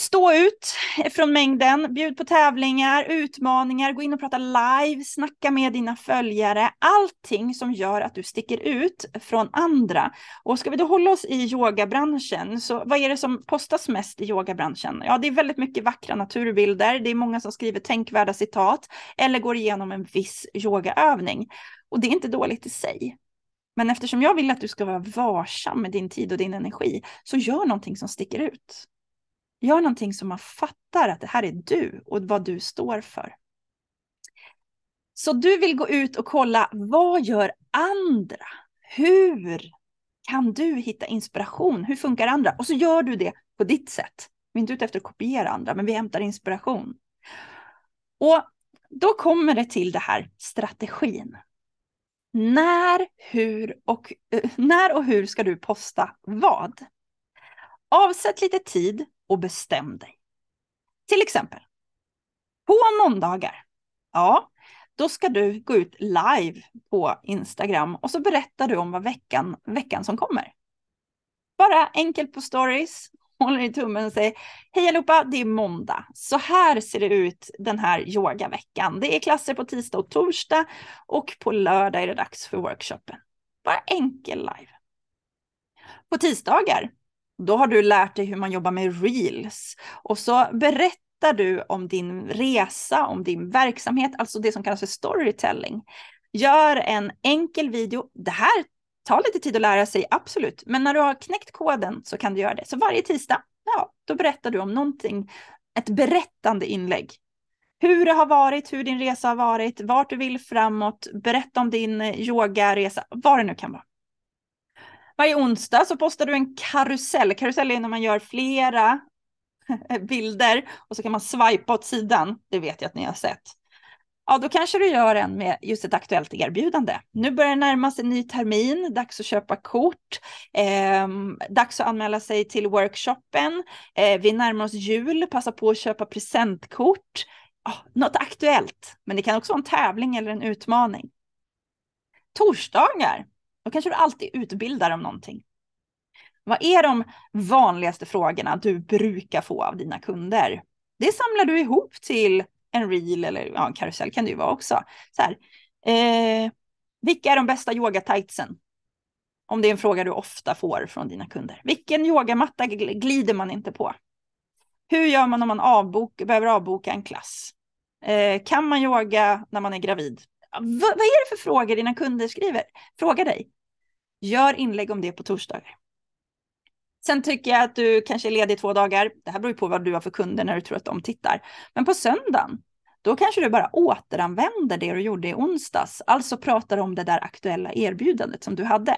[SPEAKER 2] Stå ut från mängden, bjud på tävlingar, utmaningar, gå in och prata live, snacka med dina följare. Allting som gör att du sticker ut från andra. Och ska vi då hålla oss i yogabranschen, så vad är det som postas mest i yogabranschen? Ja, det är väldigt mycket vackra naturbilder. Det är många som skriver tänkvärda citat eller går igenom en viss yogaövning. Och det är inte dåligt i sig. Men eftersom jag vill att du ska vara varsam med din tid och din energi, så gör någonting som sticker ut. Gör någonting som man fattar att det här är du och vad du står för. Så du vill gå ut och kolla vad gör andra? Hur kan du hitta inspiration? Hur funkar andra? Och så gör du det på ditt sätt. Vi är inte ute efter att kopiera andra, men vi hämtar inspiration. Och då kommer det till det här strategin. När, hur och, eh, när och hur ska du posta vad? Avsätt lite tid och bestäm dig. Till exempel, på måndagar, ja, då ska du gå ut live på Instagram och så berättar du om vad veckan, veckan som kommer. Bara enkelt på stories, håller i tummen och säger Hej allihopa, det är måndag. Så här ser det ut den här yogaveckan. Det är klasser på tisdag och torsdag och på lördag är det dags för workshopen. Bara enkel live. På tisdagar, då har du lärt dig hur man jobbar med reels och så berättar du om din resa, om din verksamhet, alltså det som kallas för storytelling. Gör en enkel video. Det här tar lite tid att lära sig, absolut. Men när du har knäckt koden så kan du göra det. Så varje tisdag, ja, då berättar du om någonting, ett berättande inlägg. Hur det har varit, hur din resa har varit, vart du vill framåt, berätta om din yogaresa, vad det nu kan vara. Varje onsdag så postar du en karusell. Karusell är när man gör flera bilder och så kan man swipa åt sidan. Det vet jag att ni har sett. Ja, då kanske du gör en med just ett aktuellt erbjudande. Nu börjar det närma sig ny termin, dags att köpa kort, eh, dags att anmäla sig till workshopen. Eh, vi närmar oss jul, passa på att köpa presentkort. Oh, något aktuellt, men det kan också vara en tävling eller en utmaning. Torsdagar, då kanske du alltid utbildar om någonting. Vad är de vanligaste frågorna du brukar få av dina kunder? Det samlar du ihop till en reel eller ja, en karusell kan det ju vara också. Så här, eh, vilka är de bästa yogatightsen? Om det är en fråga du ofta får från dina kunder. Vilken yogamatta glider man inte på? Hur gör man om man avbok, behöver avboka en klass? Eh, kan man yoga när man är gravid? Vad, vad är det för frågor dina kunder skriver? Fråga dig. Gör inlägg om det på torsdagar. Sen tycker jag att du kanske är ledig två dagar. Det här beror ju på vad du har för kunder när du tror att de tittar. Men på söndagen, då kanske du bara återanvänder det du gjorde i onsdags. Alltså pratar om det där aktuella erbjudandet som du hade.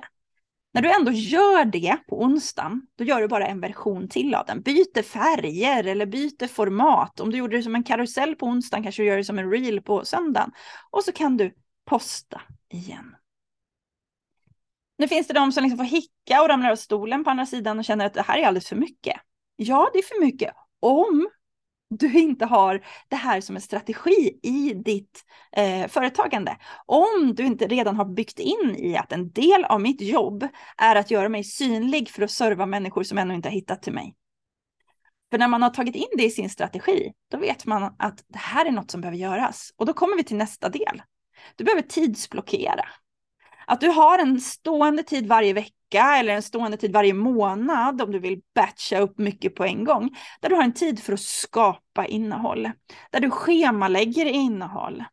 [SPEAKER 2] När du ändå gör det på onsdagen, då gör du bara en version till av den. Byter färger eller byter format. Om du gjorde det som en karusell på onsdagen kanske du gör det som en reel på söndagen. Och så kan du posta igen. Nu finns det de som liksom får hicka och ramlar av stolen på andra sidan och känner att det här är alldeles för mycket. Ja, det är för mycket om du inte har det här som en strategi i ditt eh, företagande. Om du inte redan har byggt in i att en del av mitt jobb är att göra mig synlig för att serva människor som ännu inte har hittat till mig. För när man har tagit in det i sin strategi, då vet man att det här är något som behöver göras. Och då kommer vi till nästa del. Du behöver tidsblockera. Att du har en stående tid varje vecka eller en stående tid varje månad om du vill batcha upp mycket på en gång. Där du har en tid för att skapa innehåll. Där du schemalägger innehåll.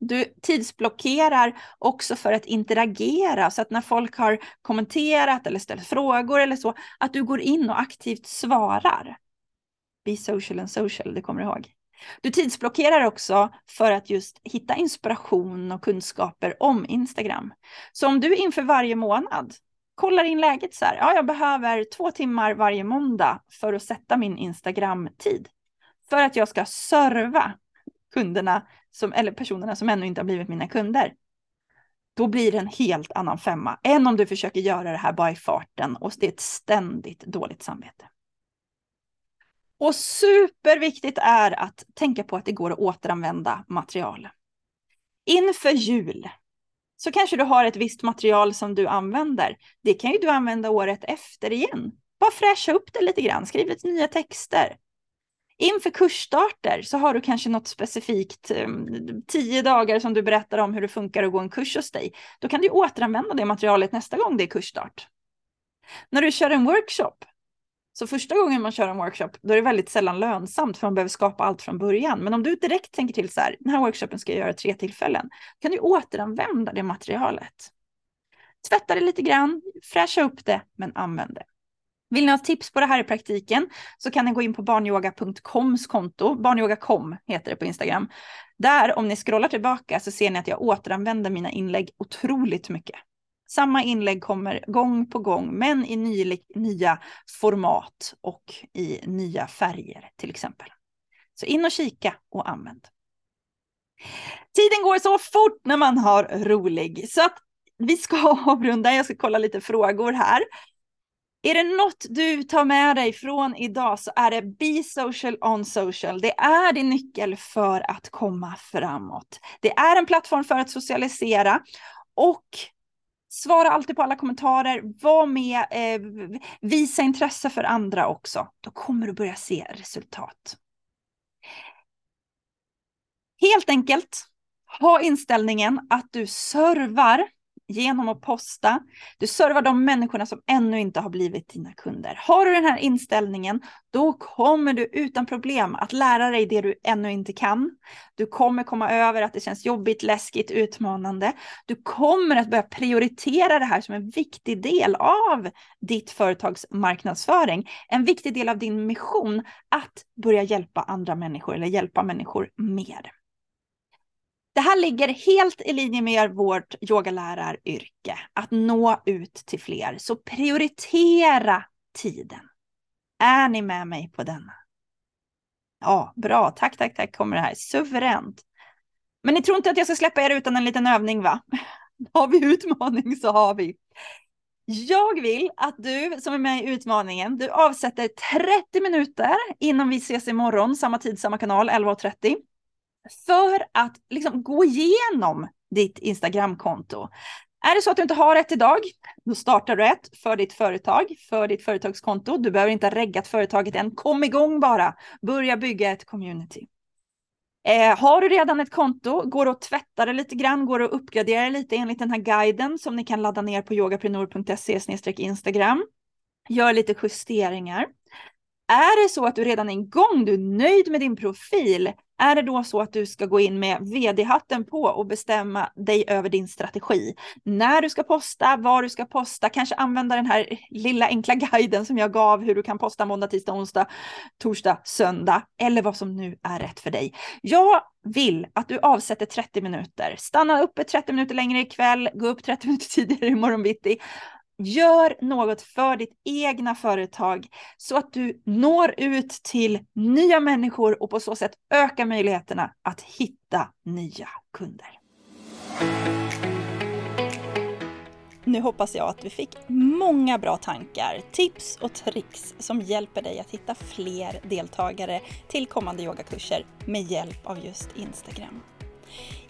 [SPEAKER 2] Du tidsblockerar också för att interagera så att när folk har kommenterat eller ställt frågor eller så, att du går in och aktivt svarar. Be social and social, det kommer du ihåg. Du tidsblockerar också för att just hitta inspiration och kunskaper om Instagram. Så om du inför varje månad kollar in läget så här, ja, jag behöver två timmar varje måndag för att sätta min Instagram-tid. För att jag ska serva kunderna, som, eller personerna som ännu inte har blivit mina kunder. Då blir det en helt annan femma än om du försöker göra det här bara i farten och det är ett ständigt dåligt samvete. Och superviktigt är att tänka på att det går att återanvända material. Inför jul så kanske du har ett visst material som du använder. Det kan ju du använda året efter igen. Bara fräscha upp det lite grann, skriv lite nya texter. Inför kursstarter så har du kanske något specifikt, eh, tio dagar som du berättar om hur det funkar att gå en kurs hos dig. Då kan du återanvända det materialet nästa gång det är kursstart. När du kör en workshop så första gången man kör en workshop, då är det väldigt sällan lönsamt för man behöver skapa allt från början. Men om du direkt tänker till så här, den här workshopen ska jag göra tre tillfällen, kan du återanvända det materialet. Tvätta det lite grann, fräscha upp det, men använd det. Vill ni ha tips på det här i praktiken så kan ni gå in på barnyoga.coms konto, barnyoga.com heter det på Instagram. Där, om ni scrollar tillbaka så ser ni att jag återanvänder mina inlägg otroligt mycket. Samma inlägg kommer gång på gång, men i ny, nya format och i nya färger till exempel. Så in och kika och använd. Tiden går så fort när man har rolig så att vi ska avrunda. Jag ska kolla lite frågor här. Är det något du tar med dig från idag så är det Be social on social. Det är din nyckel för att komma framåt. Det är en plattform för att socialisera och svara alltid på alla kommentarer. Var med, eh, visa intresse för andra också. Då kommer du börja se resultat. Helt enkelt ha inställningen att du servar genom att posta. Du servar de människorna som ännu inte har blivit dina kunder. Har du den här inställningen, då kommer du utan problem att lära dig det du ännu inte kan. Du kommer komma över att det känns jobbigt, läskigt, utmanande. Du kommer att börja prioritera det här som en viktig del av ditt företags marknadsföring. En viktig del av din mission att börja hjälpa andra människor eller hjälpa människor mer. Det här ligger helt i linje med vårt yogaläraryrke, att nå ut till fler. Så prioritera tiden. Är ni med mig på denna? Ja, bra. Tack, tack, tack kommer det här. Suveränt. Men ni tror inte att jag ska släppa er utan en liten övning, va? Har vi utmaning så har vi. Jag vill att du som är med i utmaningen, du avsätter 30 minuter innan vi ses imorgon, samma tid, samma kanal, 11.30 för att liksom gå igenom ditt Instagramkonto. Är det så att du inte har ett idag, då startar du ett för ditt företag, för ditt företagskonto. Du behöver inte ha reggat företaget än. Kom igång bara. Börja bygga ett community. Eh, har du redan ett konto, går det att tvätta det lite grann, går det att uppgradera lite enligt den här guiden som ni kan ladda ner på yogaprenor.se Instagram. Gör lite justeringar. Är det så att du redan är igång, du är nöjd med din profil, är det då så att du ska gå in med vd-hatten på och bestämma dig över din strategi? När du ska posta, var du ska posta, kanske använda den här lilla enkla guiden som jag gav hur du kan posta måndag, tisdag, onsdag, torsdag, söndag eller vad som nu är rätt för dig. Jag vill att du avsätter 30 minuter. Stanna uppe 30 minuter längre ikväll, gå upp 30 minuter tidigare imorgon bitti Gör något för ditt egna företag så att du når ut till nya människor och på så sätt ökar möjligheterna att hitta nya kunder.
[SPEAKER 1] Nu hoppas jag att du fick många bra tankar, tips och tricks som hjälper dig att hitta fler deltagare till kommande yogakurser med hjälp av just Instagram.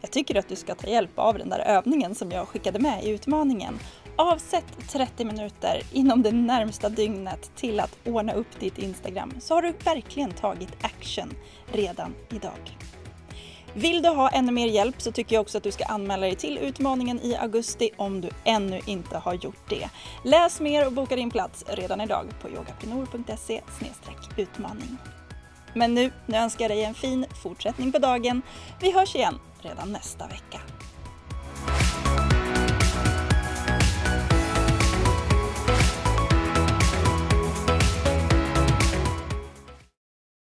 [SPEAKER 1] Jag tycker att du ska ta hjälp av den där övningen som jag skickade med i utmaningen Avsätt 30 minuter inom det närmsta dygnet till att ordna upp ditt Instagram så har du verkligen tagit action redan idag. Vill du ha ännu mer hjälp så tycker jag också att du ska anmäla dig till utmaningen i augusti om du ännu inte har gjort det. Läs mer och boka din plats redan idag på yogaprenor.se utmaning. Men nu, nu önskar jag dig en fin fortsättning på dagen. Vi hörs igen redan nästa vecka.